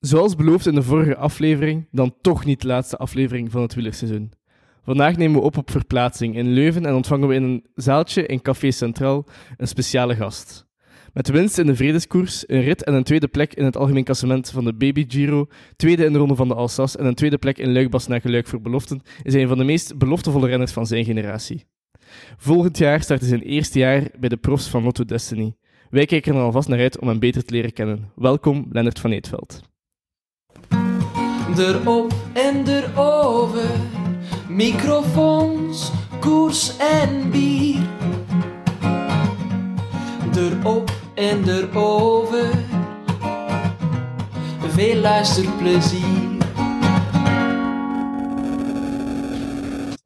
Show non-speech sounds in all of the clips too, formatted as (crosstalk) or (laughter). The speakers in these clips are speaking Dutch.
Zoals beloofd in de vorige aflevering, dan toch niet de laatste aflevering van het wielerseizoen. Vandaag nemen we op op verplaatsing in Leuven en ontvangen we in een zaaltje in Café Centraal een speciale gast. Met winst in de vredeskoers, een rit en een tweede plek in het algemeen klassement van de Baby Giro, tweede in de ronde van de Alsace en een tweede plek in Luikbas na geluik voor beloften, is hij een van de meest beloftevolle renners van zijn generatie. Volgend jaar start hij zijn eerste jaar bij de profs van Lotto Destiny. Wij kijken er alvast naar uit om hem beter te leren kennen. Welkom, Lennart van Eetveld. Erop en erover, microfoons, koers en bier. Erop en erover, veel luisterplezier.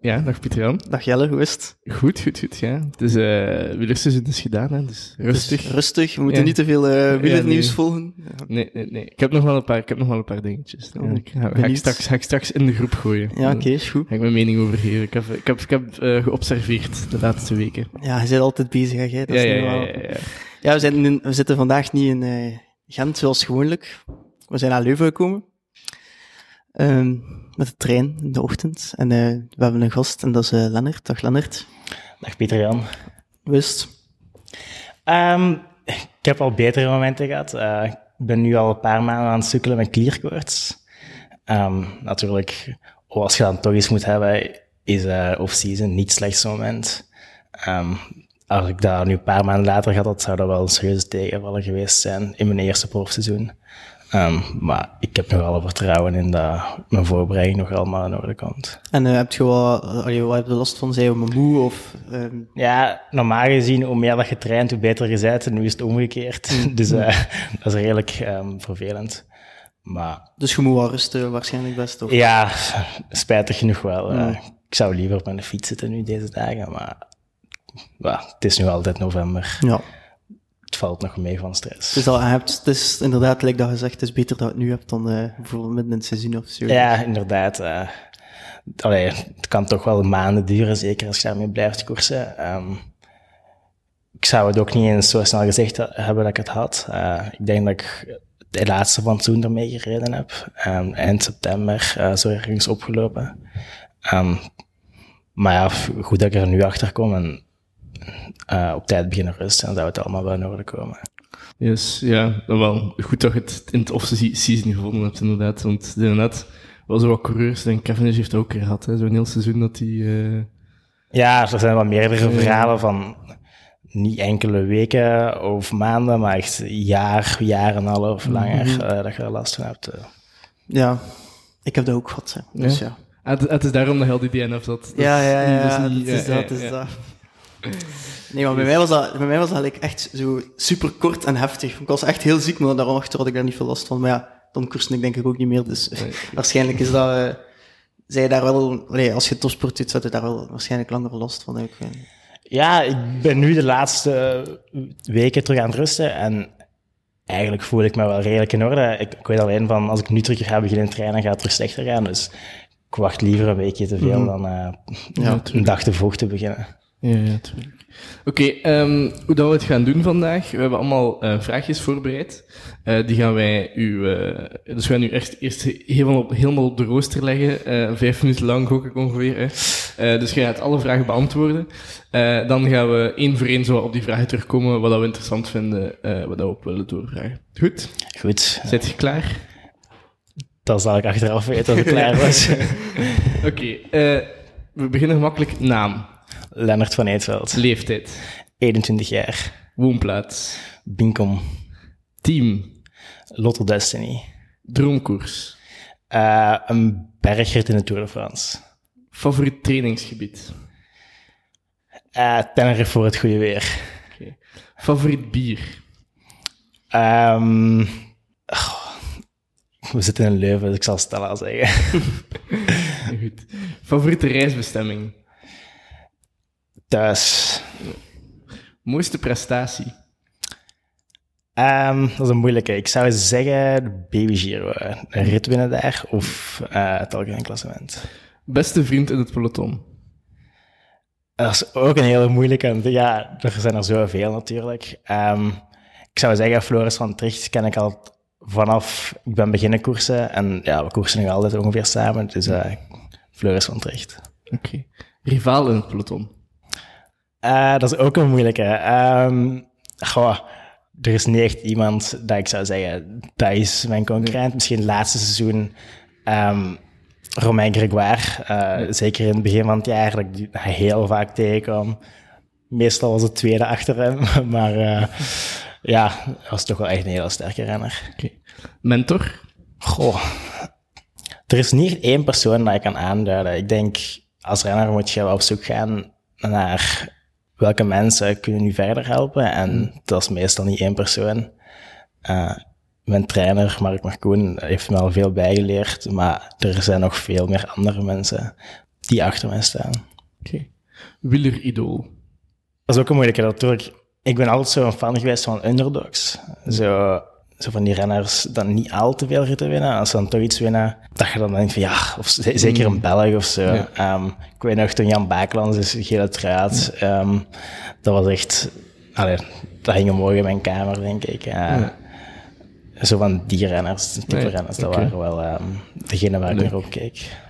Ja, dag Pieter Jan. Dag Jelle, hoe is het? Goed, goed, goed. Ja. Het is, uh, wielerseizoen is gedaan, hè, dus rustig. Dus rustig, we moeten Ja. niet te veel uh, wielernieuws nee. volgen. Ja. Nee, nee, nee. Ik heb nog wel een paar, ik heb nog wel een paar dingetjes. Ja, Oh, ik ga, ga, ik straks, ga ik straks in de groep gooien. Ja, oké, is goed. Ga ik mijn mening over geven. Ik heb, ik heb, ik heb eh, geobserveerd de laatste weken. Ja, je bent altijd bezig, hè, jij? Dat Ja, is ja, ja, ja, ja. Ja, we, zijn in- we zitten vandaag niet in eh, Gent zoals gewoonlijk. We zijn naar Leuven gekomen. Ehm, met de trein in de ochtend. En eh, we hebben een gast, en dat is eh, Lennart. Dag Lennart. Dag Pieter-Jan. Wist. Ehm, ik heb al betere momenten gehad. Eh, ik ben nu al een paar maanden aan het sukkelen met klierkoorts. Ehm, natuurlijk, als je dan toch iets moet hebben, is off-season niet het slechtste moment. Als ik dat nu een paar maanden later had, dat zou dat wel een serieuze tegenvaller geweest zijn in mijn eerste profseizoen. Ehm, maar ik heb nog alle vertrouwen in dat mijn voorbereiding nog allemaal in orde komt. En eh, heb je wel, allee, wat heb je last van? Zijn je maar moe? Of, ehm, Ja, normaal gezien, hoe meer dat je traint, hoe beter je bent. En nu is het omgekeerd. (laughs) dus eh, dat is redelijk ehm, vervelend. Maar dus je moet wel rusten, waarschijnlijk best. Of? ja, spijtig genoeg wel. eh. Ja. ik zou liever op mijn fiets zitten nu deze dagen. Maar ja, het is nu altijd november. Ja. Het valt nog mee van stress. Dus je hebt, het is inderdaad, like dat je zegt, het is beter dat je het nu hebt dan eh, bijvoorbeeld midden in het seizoen of zo. Ja, inderdaad. eh allee, het kan toch wel maanden duren, zeker als je daarmee blijft koersen. Ehm, ik zou het ook niet eens zo snel gezegd hebben dat ik het had. Eh, ik denk dat ik de laatste van het seizoen ermee gereden heb. Ehm, eind september, zo ergens opgelopen. Ehm, maar ja, goed dat ik er nu achter kom en eh, op tijd beginnen rusten, dan zou het allemaal wel in orde komen. Yes, ja, dan wel. Goed dat je het in het off-season gevonden hebt, inderdaad. Want inderdaad, wel zo wat coureurs, en Cavendish heeft het ook gehad, hè, zo'n heel seizoen dat hij... eh, Ja, er zijn wel meerdere verhalen van niet enkele weken of maanden, maar echt jaar, jaar en een half langer Mhm. eh, dat je er last van hebt. eh. Ja, ik heb dat ook gehad. Hè. Dus Ja? ja. Ah, het, het is daarom dat je al die DNF had. Dat Ja, ja, ja, dat ja, is niet- het is dat, het is ja. dat. Nee, maar bij mij was dat, bij mij was dat eigenlijk echt zo super kort en heftig. Ik was echt heel ziek, maar daarachter had ik daar niet veel last van. Maar ja, dan koerste ik denk ik ook niet meer, dus Nee. (laughs) waarschijnlijk is dat... eh zij je daar wel... allee, als je topsport doet, zou je daar wel waarschijnlijk langer last van. Ik Ja, ik ben nu de laatste weken terug aan het rusten en eigenlijk voel ik me wel redelijk in orde. Ik, ik weet alleen van, als ik nu terug ga beginnen trainen, gaat het terug slechter gaan. Dus ik wacht liever een weekje te veel Mhm. dan eh, Ja, een dag te vroeg te beginnen. Ja, ja, tuurlijk. Oké, ehm, hoe dat we het gaan doen vandaag. We hebben allemaal eh, vraagjes voorbereid. Eh, die gaan wij u... eh, dus we gaan u echt eerst helemaal op, helemaal op de rooster leggen. Vijf minuten lang gok ik ongeveer. Hè. Dus je gaat alle vragen beantwoorden. Dan gaan we één voor één zo op die vragen terugkomen, wat dat we interessant vinden, wat dat we op willen doorvragen. Goed? Goed, Zet je klaar? dan zal ik achteraf weten dat ik (laughs) klaar was. Oké, we beginnen gemakkelijk. Naam, Lennart van Eetveld, leeftijd, 21 jaar, woonplaats, Binkom, team, Lotto Destiny. droomkoers, Eh, een bergrit in de Tour de France. favoriet trainingsgebied, Tenerife voor het goede weer. favoriet bier, Ehm, goh, we zitten in Leuven, dus ik zal Stella zeggen. (laughs) Goed. favoriete reisbestemming, Thuis. mooiste prestatie, Ehm, dat is een moeilijke. Ik zou zeggen Baby Giro. eh, Een rit winnen daar of eh, het algemeen klassement. beste vriend in het peloton, Dat is ook een hele moeilijke. Ja, er zijn er zoveel natuurlijk. Ehm, ik zou zeggen, Floris van Tricht ken ik al vanaf, ik ben beginnen koersen en ja, we koersen nog altijd ongeveer samen. Dus uh, Floris van Tricht. Oké. Rivaal in het peloton? Uh, dat is ook een moeilijke. Um, goh, er is niet echt iemand dat ik zou zeggen, dat is mijn concurrent. Misschien het laatste seizoen um, Romain Grégoire. Uh, zeker in het begin van het jaar, dat ik die heel vaak tegenkwam. Meestal was het tweede achter hem, (laughs) maar uh, ja, hij was toch wel echt een hele sterke renner. Okay. Mentor? Goh, er is niet één persoon dat ik kan aanduiden. Ik denk, als renner moet je op zoek gaan naar welke mensen kunnen u verder helpen. En dat is meestal niet één persoon. Uh, mijn trainer, Mark Marcoen, heeft me al veel bijgeleerd, maar er zijn nog veel meer andere mensen die achter mij staan. Oké. Okay. Wieler-idool? Dat is ook een moeilijke natuurlijk. Ik ben altijd zo een fan geweest van underdogs. Zo, zo van die renners dan niet al te veel ritten winnen. Als ze dan toch iets winnen, dat je dan denkt van ja, of zeker een Belg of zo. Ja. Um, ik weet nog toen Jan Baaklands is gele truit. Um, dat was echt, allee, dat hing mooi in mijn kamer, denk ik. Uh, ja. Zo van die renners, type nee, renners, dat okay. waren wel um, degene waar ik naar op keek.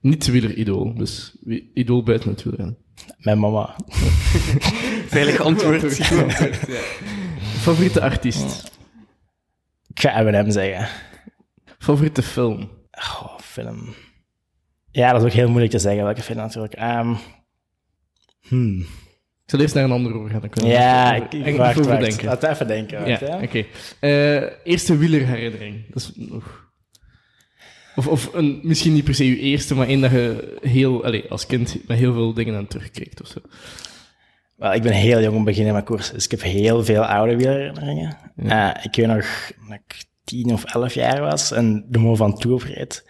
Niet wieler-idool, dus idool buiten het wielrennen. Mijn mama. (laughs) (laughs) Veilig antwoord. Favoriete artiest? Ik ga Eminem zeggen. Favoriete film? Oh, film. Ja, dat is ook heel moeilijk te zeggen welke film natuurlijk. Um, hmm. Ik zal eerst naar een ander over gaan. Dan kunnen ja, ik, ik, wacht. denken. Laten even denken. Wacht, ja, oké. Okay. Uh, eerste wielerherinnering. Dat is nog... Of, of een, misschien niet per se je eerste, maar één dat je heel, allez, als kind met heel veel dingen aan terugkijkt of zo. Wel, ik ben heel jong beginnen met koers, dus ik heb heel veel oude wielerherinneringen. Ja. Uh, ik weet nog dat ik tien of elf jaar was en de Mo van Tour reed.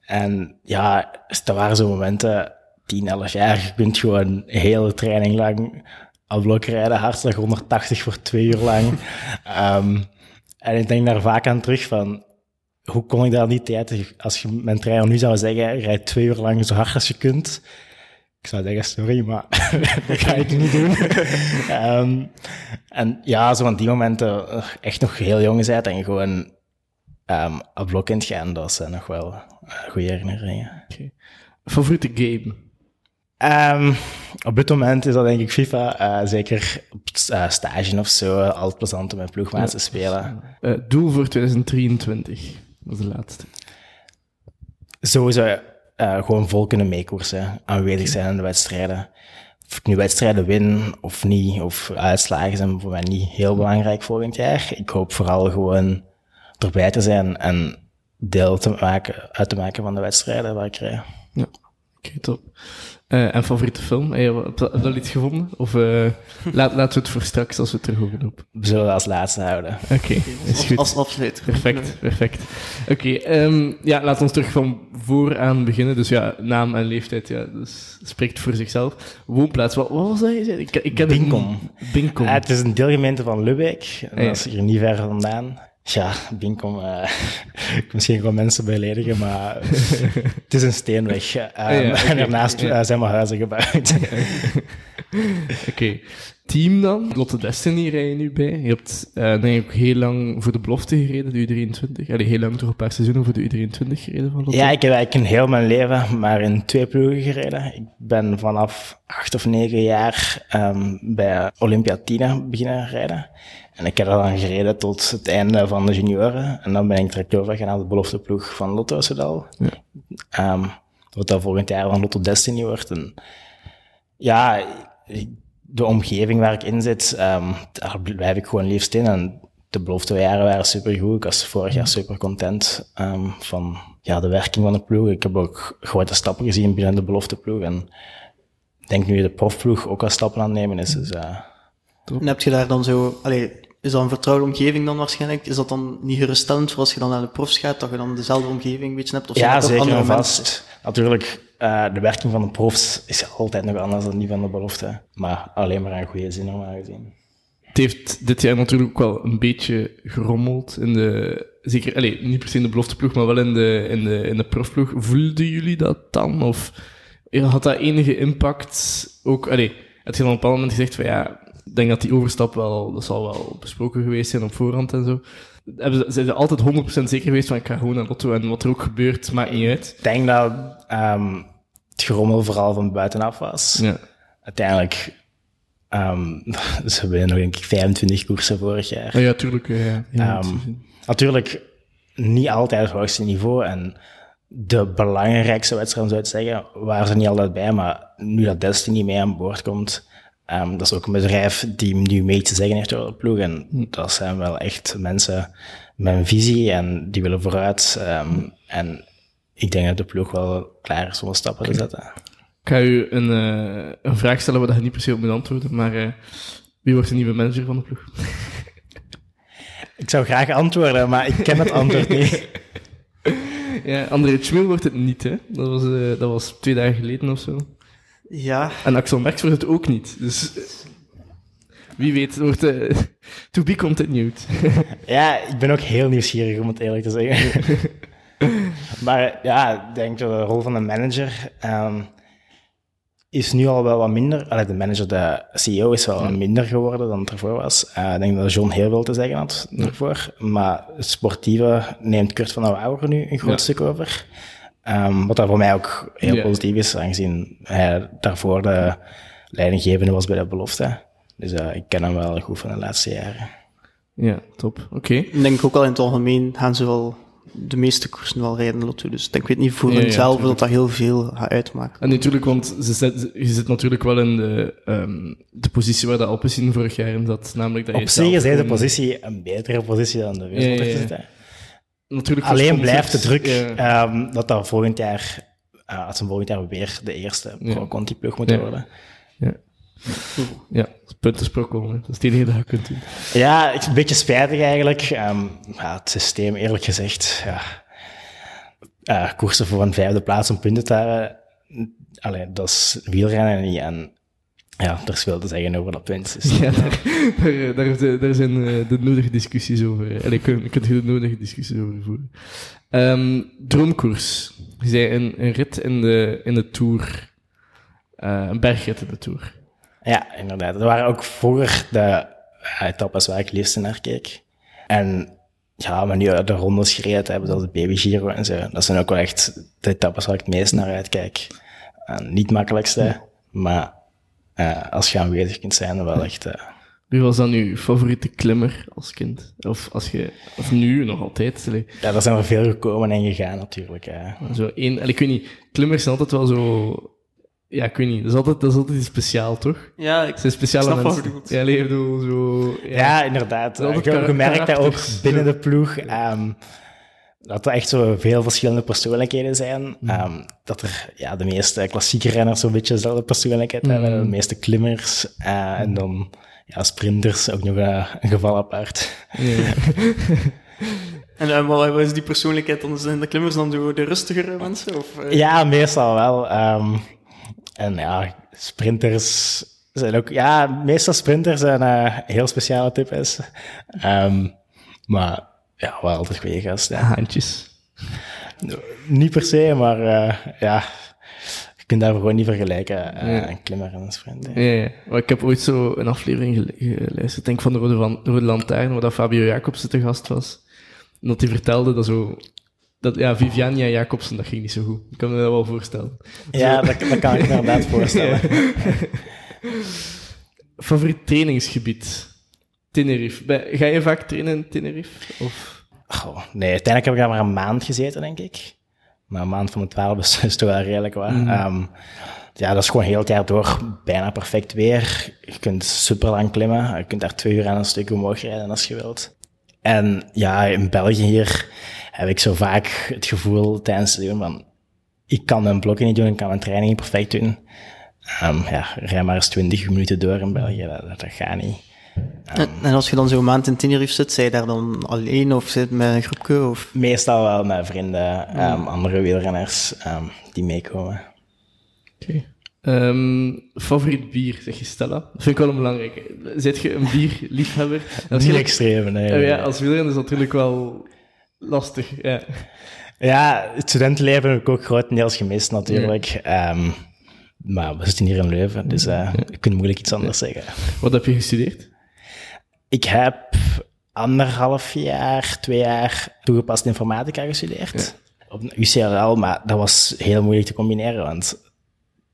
En ja, er waren zo momenten, tien, elf jaar, je kunt gewoon een hele training lang al blok rijden, hartslag 180 voor twee uur lang. um, (laughs) en ik denk daar vaak aan terug van, hoe kon ik daar die tijd, als je mijn trainer nu zou zeggen, rijd twee uur lang zo hard als je kunt. Ik zou zeggen, sorry, maar (laughs) dat ga ik niet doen. um, en ja, zo van die momenten, echt nog heel jong zijn en gewoon um, op blok in gaan, dat zijn nog wel uh, goede herinneringen. Okay. Favoriete game? Um, op dit moment is dat denk ik FIFA. Uh, zeker op uh, stage of zo, altijd plezant om met ploegmaats te spelen. Doel voor 2023, dat is de laatste. Sowieso gewoon vol kunnen meekoersen, aanwezig zijn in de wedstrijden. Of ik nu wedstrijden win of niet, of uitslagen zijn voor mij niet heel belangrijk volgend jaar. Ik hoop vooral gewoon erbij te zijn en deel te maken, uit te maken van de wedstrijden waar ik rij. Ja, oké, okay, top. Uh, en favoriete film? Heb je, heb je al iets gevonden? Of uh, (laughs) laat, laten we het voor straks als we het terug op? We zullen als laatste houden. Oké, okay, is goed. Als afsluiter. Perfect, perfect. Oké, okay, um, ja, laten we ons terug van vooraan beginnen. Dus ja, naam en leeftijd, ja, dus spreekt voor zichzelf. Woonplaats, wat, wat was dat? Ik, ik ken Binkom. Binkom. Uh, het is een deelgemeente van. En dat is hier niet ver vandaan. Ja, Binkom, uh, ik (laughs) misschien gewoon mensen beledigen, maar het is een steenweg. Um, ja, okay, en daarnaast ja. zijn maar huizen gebouwd. (laughs) Oké. Okay. Team dan? Lotte Destiny rij je nu bij. Je hebt uh, denk ik heel lang voor de belofte gereden, de U23. Allee, heel lang toch een paar seizoenen voor de U23 gereden van Lotte? Ja, ik heb eigenlijk in heel mijn leven maar in twee ploegen gereden. Ik ben vanaf acht of negen jaar um, bij Olympia Tina beginnen rijden. En ik heb er dan gereden tot het einde van de junioren. En dan ben ik direct overgegaan naar de belofteploeg van Lotto Soudal. Ja. Um, wat dan volgend jaar van Lotto Destiny wordt. En ja, de omgeving waar ik in zit, um, daar blijf ik gewoon liefst in. En de beloftejaren waren supergoed. Ik was vorig jaar super content um, van ja, de werking van de ploeg. Ik heb ook grote stappen gezien binnen de belofteploeg. En ik denk nu de profploeg ook al stappen aan het nemen is. Dus, uh, en heb je daar dan zo, allee, is dat een vertrouwde omgeving dan waarschijnlijk? Is dat dan niet geruststellend voor als je dan naar de profs gaat, dat je dan dezelfde omgeving een beetje hebt? Of ja, zeker en vast. Natuurlijk, uh, de werking van de profs is altijd nog anders dan die van de belofte. Maar alleen maar een goede zin normaal gezien. Het heeft dit jaar natuurlijk ook wel een beetje gerommeld in de... Zeker, allez, niet per se in de belofteploeg, maar wel in de, in de, in de profploeg. Voelden jullie dat dan? Of had dat enige impact? Ook, allez, had je dan op een bepaald moment gezegd van ja, ik denk dat die overstap wel, dat zal wel besproken geweest zijn op voorhand en zo. hebben ze, zijn ze altijd 100% zeker geweest van ik ga gewoon naar Lotto en wat er ook gebeurt, maakt niet uit. Ik denk dat ehm, het gerommel vooral van buitenaf was. Ja. Uiteindelijk, ehm, (laughs) ze winnen nog denk ik 25 koersen vorig jaar. Oh ja, tuurlijk. Ja, Ehm, natuurlijk niet altijd het hoogste niveau. En de belangrijkste wedstrijden, zou ik zeggen, waren ze niet altijd bij. Maar nu dat Destiny mee aan boord komt, ehm, dat is ook een bedrijf die nu mee te zeggen heeft over de ploeg. En dat zijn wel echt mensen met een visie en die willen vooruit. ehm, en ik denk dat de ploeg wel klaar is om wat stappen te zetten. Ik ga u een, eh, een vraag stellen waar je niet per se op moet antwoorden, maar eh, wie wordt de nieuwe manager van de ploeg? (laughs) Ik zou graag antwoorden, maar ik ken het antwoord niet. (laughs) Ja, André Schmil wordt het niet, hè. Dat was, eh, dat was twee dagen geleden of zo. Ja, En Axel Merks wordt het ook niet. Dus wie weet, het wordt eh, to be continued. Ja, ik ben ook heel nieuwsgierig om het eerlijk te zeggen. (laughs) maar ja, ik denk dat de rol van de manager ehm, is nu al wel wat minder. Allee, de manager, de CEO, is wel minder geworden dan het ervoor was. Eh, ik denk dat John heel veel te zeggen had ervoor. Maar het sportieve neemt Kurt van der Wouwer nu een groot Ja. stuk over. Ehm, wat daar voor mij ook heel positief is, aangezien hij daarvoor de leidinggevende was bij de belofte. Dus eh, ik ken hem wel goed van de laatste jaren. ja, top. Oké. ik denk ook wel in het algemeen gaan ze wel de meeste koersen wel rijden Lotto. Dus ik denk, ik weet niet voor Ja, hunzelf dat dat heel veel gaat uitmaken. En natuurlijk, want ze zet, je zit natuurlijk wel in de, ehm, de positie waar de Alpecin vorig jaar in zat. Namelijk dat je Op zelf zich is deze positie een betere positie dan de wereld. Ja, ja, ja. Natuurlijk Alleen blijft de druk ja. ehm, dat dat volgend jaar, uh, als ze volgend jaar weer de eerste Ja. Pro-Conti-ploeg moeten Ja. worden. Ja, punten sprokkel, hè. dat is het enige dat je kunt doen. Ja, het is een beetje spijtig eigenlijk. Ehm, ja, het systeem, eerlijk gezegd, ja. Eh, koersen voor een vijfde plaats om punten te hebben, allee, dat is wielrennen niet. En ja, er is veel te zeggen over dat punt. Dus, (laughs) Ja, daar, daar, daar, zijn- daar zijn eh, de nodige discussies over. En ik kun, kunt je de nodige discussies over voeren. Ehm, droomkoers. Je zei een, een rit in de, in de Tour. Eh, een bergrit in de Tour. Ja, inderdaad. Er waren ook vroeger de eh, etappes waar ik het liefst naar keek. En ja, maar nu de rondes gereden hebben, zoals de Baby Giro en zo, dat zijn ook wel echt de etappes waar ik het meest naar uitkijk. En niet makkelijkste, maar eh, als je aanwezig kunt zijn, wel echt... eh, Wie was dan uw favoriete klimmer als kind? Of, als je, of nu nog altijd? Ja, daar zijn er veel gekomen en gegaan natuurlijk. eh. Zo één, allee, ik weet niet, klimmers zijn altijd wel zo... Ja, ik weet niet, dat is altijd, dat is altijd iets speciaal, toch? Ja, ik Het zijn speciale snap mensen. Ja, nee, ik bedoel, zo... Ja, inderdaad. Dat is Je, altijd je merkt dat ook binnen de ploeg. (laughs) ehm, dat er echt zo veel verschillende persoonlijkheden zijn. Ehm, dat er ja, de meeste klassieke renners zo'n beetje dezelfde persoonlijkheid hebben. De meeste klimmers. eh, en dan ja, sprinters, ook nog eh, een geval apart. (laughs) (laughs) En uh, wat is die persoonlijkheid dan? Zijn de klimmers dan de rustigere mensen? Of? Ja, meestal wel. ehm, en ja, sprinters zijn ook... Ja, meestal sprinters zijn heel speciale types. Ehm, maar ja, wel altijd goede gasten. Handjes. Niet per se, maar eh, ja, je kunt daar gewoon niet vergelijken, Ja. een klimmer en een sprint. Ja, ja. Maar ik heb ooit zo een aflevering geluisterd, denk van de Rode, van, de Rode Lantaarn, waar dat Fabio Jacobsen te gast was. En dat hij vertelde dat zo... Dat, ja, Viviania Jacobsen, dat ging niet zo goed. Ik kan me dat wel voorstellen. Ja, dat, dat kan ik me inderdaad (laughs) voorstellen. Favoriet trainingsgebied? Tenerife. Ga je vaak trainen in Tenerife? Of... Goh, nee, uiteindelijk heb ik daar maar een maand gezeten, denk ik. Maar een maand van de twaalf is, is toch wel redelijk waar. Ehm, ja, dat is gewoon heel het jaar door bijna perfect weer. Je kunt super lang klimmen. Je kunt daar twee uur aan een stuk omhoog rijden als je wilt. En ja, in België hier heb ik zo vaak het gevoel tijdens het doen van... Ik kan mijn blokken niet doen, ik kan mijn training niet perfect doen. Ehm, ja, rij maar eens 20 minuten door in België, dat, dat, dat gaat niet. En, en als je dan zo'n maand in Tenerife zit, zij je daar dan alleen of zit met een groepje? Of... Meestal wel met vrienden, ehm, andere wielrenners ehm, die meekomen. Oké. Ehm, favoriet bier, zeg je Stella? Dat vind ik wel een belangrijke. Zit je een bierliefhebber? (laughs) Niet extreem, nee. Oh ja, als wielrenner is dat natuurlijk wel lastig. Ja. Ja, het studentenleven heb ik ook grotendeels gemist natuurlijk. Ehm, maar we zitten hier in Leuven, dus eh je kunt moeilijk iets anders zeggen. Wat heb je gestudeerd? Ik heb anderhalf jaar, twee jaar toegepaste informatica gestudeerd. Op een UCLL, maar dat was heel moeilijk te combineren, want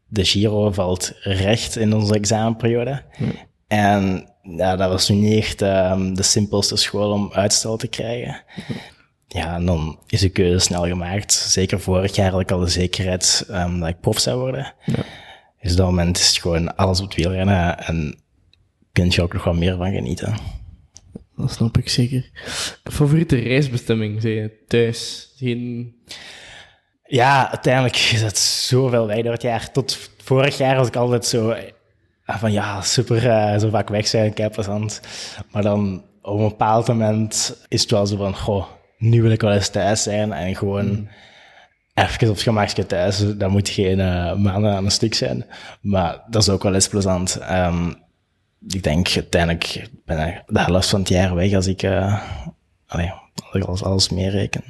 de Giro valt recht in onze examenperiode. En ja, dat was nu niet echt ehm, de simpelste school om uitstel te krijgen. Ja, en dan is de keuze snel gemaakt. Zeker vorig jaar had ik al de zekerheid ehm, dat ik prof zou worden. Dus op dat moment is het gewoon alles op het wielrennen en kun je ook nog wat meer van genieten. Dat snap ik zeker. Favoriete reisbestemming, zei je? Thuis? Geen... Ja, uiteindelijk is het zoveel weg door het jaar. Tot vorig jaar was ik altijd zo ah, van ja, super, eh, zo vaak weg zijn, kei plezant. Maar dan op een bepaald moment is het wel zo van, goh, nu wil ik wel eens thuis zijn en gewoon even op het gemakje thuis. Dat moet geen eh, maanden aan een stuk zijn. Maar dat is ook wel eens plezant. Ehm, ik denk uiteindelijk ben ik de helft van het jaar weg als ik, eh allee, als ik alles, alles meereken.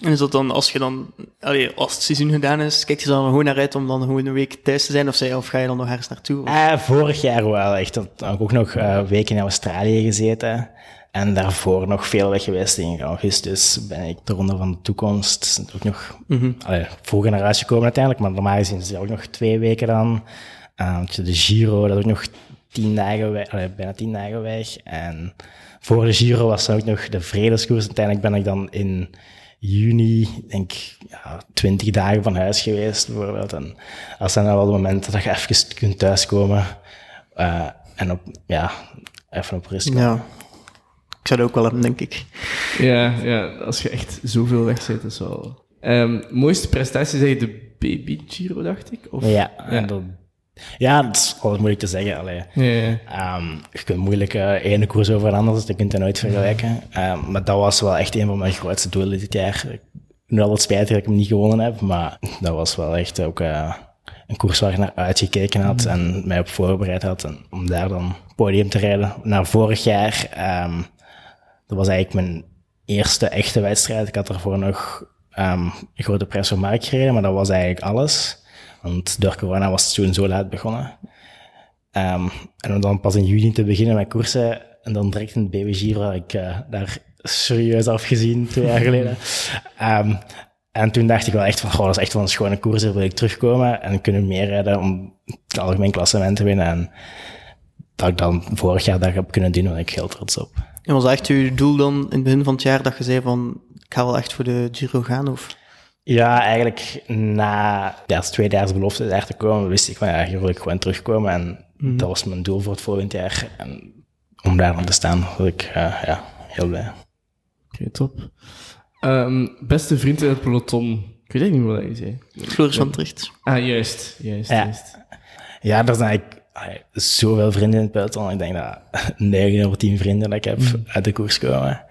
En is dat dan, als je dan, allee, als het seizoen gedaan is, kijk je dan gewoon naar uit om dan gewoon een week thuis te zijn, of, zij, of ga je dan nog ergens naartoe? Eh, vorig jaar wel, echt. Dan heb ik ook nog eh, weken in Australië gezeten. En daarvoor nog veel weg geweest. In augustus ben ik de Ronde van de Toekomst ook nog allee, vroeger naar huis gekomen uiteindelijk. Maar normaal gezien is het ook nog twee weken dan. Want de Giro, dat is ook nog tien dagen weg, allee, bijna tien dagen weg. En voor de Giro was er ook nog de Vredeskoers. Uiteindelijk ben ik dan in juni, denk ik, ja, twintig dagen van huis geweest, bijvoorbeeld. En dat zijn dan wel de momenten dat je even kunt thuiskomen. eh, en op, ja, even op rust komen. Ja. Ik zou dat ook wel hebben, denk ik. Ja, ja, als je echt zoveel weg zit, is wel... Ehm, mooiste prestatie zei je de Baby Giro, dacht ik? Of... Ja, en dat, ja, dat is altijd moeilijk te zeggen. Allee. Ja, ja. Ehm, je kunt moeilijk eh ene koers over een andere, dus dat kunt je nooit vergelijken. Ehm, maar dat was wel echt een van mijn grootste doelen dit jaar. Ben wel wat spijtig dat ik hem niet gewonnen heb, maar dat was wel echt ook eh, een koers waar ik naar uitgekeken had en mij op voorbereid had. En om daar dan podium te rijden. Naar vorig jaar, ehm, dat was eigenlijk mijn eerste echte wedstrijd. Ik had ervoor nog een grote prijs voor Mark gereden, maar dat was eigenlijk alles. Want door corona was het toen zo laat begonnen. Ehm, en om dan pas in juni te beginnen met koersen en dan direct in het Giro had ik eh, daar serieus afgezien twee jaar geleden. (laughs) Ehm, en toen dacht ik wel echt van, goh, dat is echt wel een schone koers, daar wil ik terugkomen en kunnen meerijden om het algemeen klassement te winnen. En dat ik dan vorig jaar dat heb kunnen doen, ben ik heel trots op. En was dat echt je doel dan in het begin van het jaar dat je zei van, ik ga wel echt voor de Giro gaan? Of? Ja, eigenlijk na de eerste twee jaar belofte daar te komen, wist ik van ja, hier wil ik gewoon terugkomen. En dat was mijn doel voor het volgend jaar. En om daar aan te staan, was ik eh, ja, heel blij. Oké, top. Ehm, beste vriend in het peloton. Ik weet niet wat je zei. Floris van Tricht. Ah, juist. Juist, Ja. juist. Ja, er zijn eigenlijk allee, zoveel vrienden in het peloton. Ik denk dat 9 over 10 vrienden dat ik heb uit de koers komen.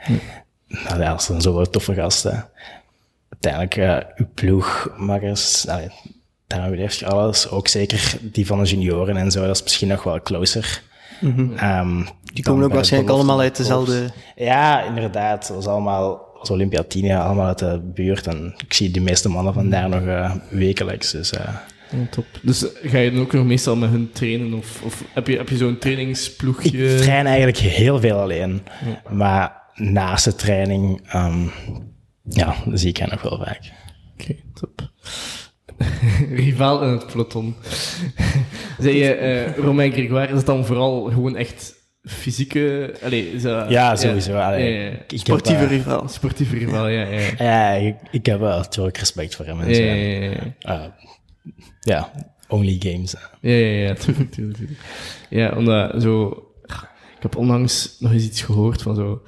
Nou, ja, dat zijn zoveel toffe gasten. Uiteindelijk, eh uw ploegmakkers, allee, daarom heeft je alles. Ook zeker die van de junioren en zo, dat is misschien nog wel closer. Ehm, Die komen ook waarschijnlijk allemaal uit dezelfde... Ja, inderdaad. Dat was allemaal was Olympia 10 jaar, allemaal uit de buurt. En ik zie de meeste mannen van daar nog eh, wekelijks. Dus eh, Ja, top. Dus ga je dan ook nog meestal met hun trainen? Of, of heb je, heb je zo'n trainingsploegje? Ik train eigenlijk heel veel alleen. Maar naast de training, ehm, ja, zie ik nog wel vaak. Oké, top. (laughs) Rivaal in het peloton. (laughs) Zei je, eh Romain Grégoire, is het dan vooral gewoon echt fysieke... Allee, is dat, Ja, sowieso. Allee, Ja, ja, ja. ik heb, Sportieve eh, rivaal. Sportieve rivaal, ja, ja. ja. Ja, ik, ik heb wel natuurlijk respect voor hem. En Ja, zo. ja, ja, ja. Eh, ja, only games. Ja, ja, ja, (laughs) tuurlijk, tuurlijk, tuurlijk. Ja, omdat zo... Ik heb onlangs nog eens iets gehoord van zo...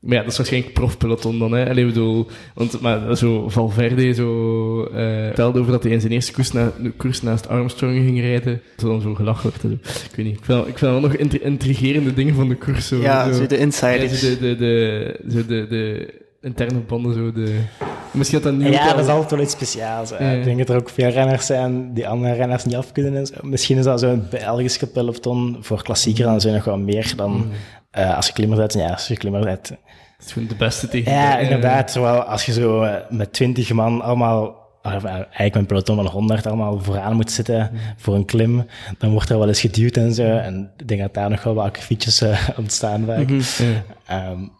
Maar ja, dat is waarschijnlijk profpeloton dan, hè. Allee, bedoel... Want, maar zo Valverde zo... eh vertelde over dat hij in zijn eerste koers, na, koers naast Armstrong ging rijden. Dat dan zo gelachen werd. zo. Ik weet niet. Ik vind, ik vind wel nog intri- intrigerende dingen van de koers. Zo, Ja, zo de Ja, insiders. zo de, de, de, zo de, de interne banden, zo de... Misschien dat dat nu Ja, dat is altijd wel iets speciaals. Ja. Ik denk dat er ook veel renners zijn die andere renners niet af kunnen. En zo. Misschien is dat zo'n Belgische peloton voor klassieker, dan zijn nog wel meer dan Mm. eh, als je klimmer bent. Ja, als je klimmer bent. Het is gewoon de beste tegen... Ja, inderdaad. Terwijl als je zo eh, met twintig man allemaal, of, eh, eigenlijk een peloton van 100 allemaal vooraan moet zitten voor een klim, dan wordt er wel eens geduwd en zo. En ik denk dat daar nog wel wat akkefietjes ontstaan vaak. dat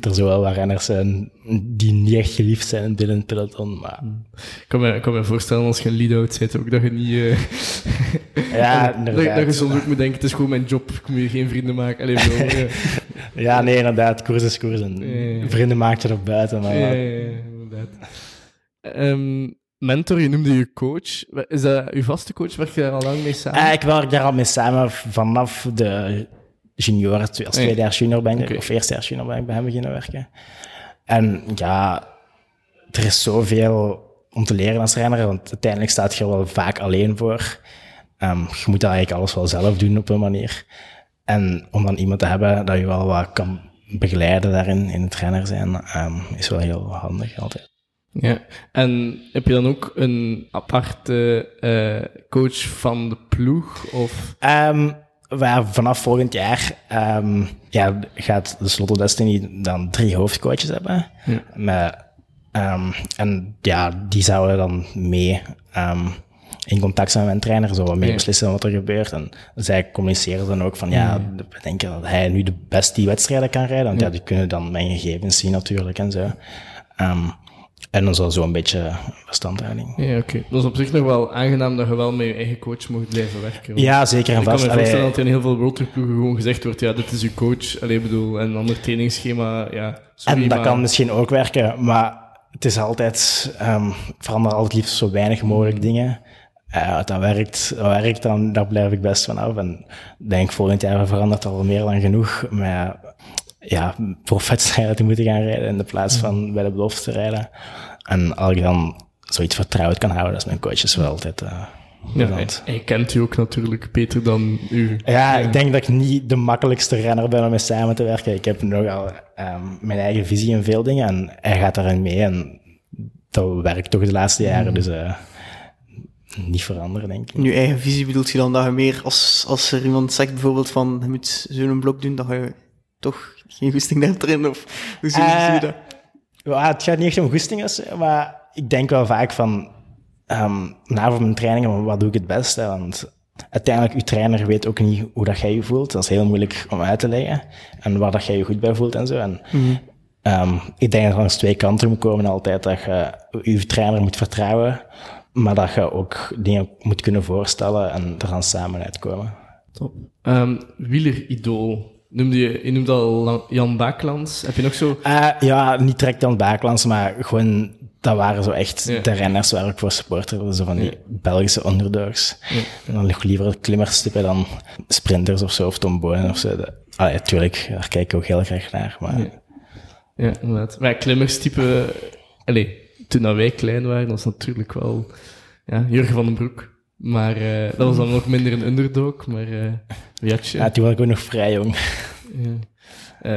er zo wel wat renners zijn die niet echt geliefd zijn binnen het peloton. Maar Ik kan me, ik kan me voorstellen als je een lead-out zit, ook dat je niet... eh, (laughs) ja, (laughs) dat, je soms ook moet denken, het is gewoon mijn job, ik moet hier geen vrienden maken. Allee, bedoel, (laughs) ja. Ja, nee, inderdaad. Koers is koers. En Ja, ja. vrienden maak je er buiten. Maar Ja, inderdaad. Ehm, mentor, je noemde je coach. Is dat uw vaste coach? Werk je daar al lang mee samen? Eh, ik werk daar al mee samen vanaf de junioren. Als tweede jaar junior ben ik, Oké. of eerste jaar junior ben ik bij hem beginnen werken. En ja, er is zoveel om te leren als renner, want uiteindelijk staat je er wel vaak alleen voor. Ehm, je moet eigenlijk alles wel zelf doen op een manier. En om dan iemand te hebben dat je wel wat kan begeleiden daarin, in het renner zijn, ehm, is wel heel handig altijd. Ja. En heb je dan ook een aparte eh, coach van de ploeg? Of... Ehm, waar vanaf volgend jaar ehm, ja, gaat de Slotto Destiny dan drie hoofdcoaches hebben. Ja. Met, ehm, en ja, die zouden dan mee ehm, in contact zijn met een trainer, zo wat meer Ja. beslissen wat er gebeurt. En zij communiceren dan ook van, ja, we denken dat hij nu de best die wedstrijden kan rijden, want ja, die kunnen dan mijn gegevens zien natuurlijk en zo. En dan zal zo een beetje verstandhouding. Ja, oké. Dat is op zich nog wel aangenaam dat je wel met je eigen coach mocht blijven werken. Ja, zeker en Ik kan vast. me Allee, voorstellen dat er in heel veel roadtrip-ploegen gewoon gezegd wordt, ja, dit is uw coach. Allee, bedoel, en een ander trainingsschema, ja, sorry, En dat maar- kan misschien ook werken, maar het is altijd, ehm verander altijd liefst zo weinig mogelijk dingen. Eh, dat werkt, dat werkt dan, daar blijf ik best van af. En ik denk volgend jaar verandert al meer dan genoeg. Maar ja, profwedstrijden te moeten gaan rijden in de plaats van bij de belofte te rijden. En als ik dan zoiets vertrouwd kan houden, dat is mijn coach is wel altijd eh Ja, hij, hij kent u ook natuurlijk beter dan u. Ja, ik denk dat ik niet de makkelijkste renner ben om mee samen te werken. Ik heb nogal ehm, mijn eigen visie in veel dingen en hij gaat daarin mee. En dat werkt toch de laatste jaren, dus eh, niet veranderen, denk ik. In je eigen visie bedoelt je dan dat je meer, als, als er iemand zegt bijvoorbeeld van, je moet zo'n blok doen, dat je toch geen goesting hebt erin, of hoe zie je, Eh, je dat? Ja, het gaat niet echt om goestingen, maar ik denk wel vaak van, ehm na voor mijn trainingen, wat doe ik het beste? Want uiteindelijk, je trainer weet ook niet hoe dat jij je voelt. Dat is heel moeilijk om uit te leggen. En waar dat jij je goed bij voelt en zo. En ehm, ik denk dat er langs twee kanten moet komen altijd. Dat je je trainer moet vertrouwen, maar dat je ook dingen moet kunnen voorstellen en er dan samen uitkomen. Top. Ehm Wieleridool. Noemde je, je noemde al Jan Baaklands. Heb je nog zo... Eh, ja, niet direct het Baaklands, maar gewoon, dat waren zo echt Ja. de renners waar ik voor supporter, zo van die Belgische underdogs. En dan liever klimmers typen dan sprinters of zo, of Tom Bonen of zo. Ah, ja, tuurlijk, daar kijk ik ook heel graag naar, maar... Ja. Inderdaad. Maar ja, klimmerstype... Allee, toen wij klein waren, was natuurlijk wel... Ja, Jurgen van den Broek. Maar eh, dat was dan ook minder een underdog, maar... eh wie had je? Ja, toen was ik ook nog vrij jong. Ja. Eh,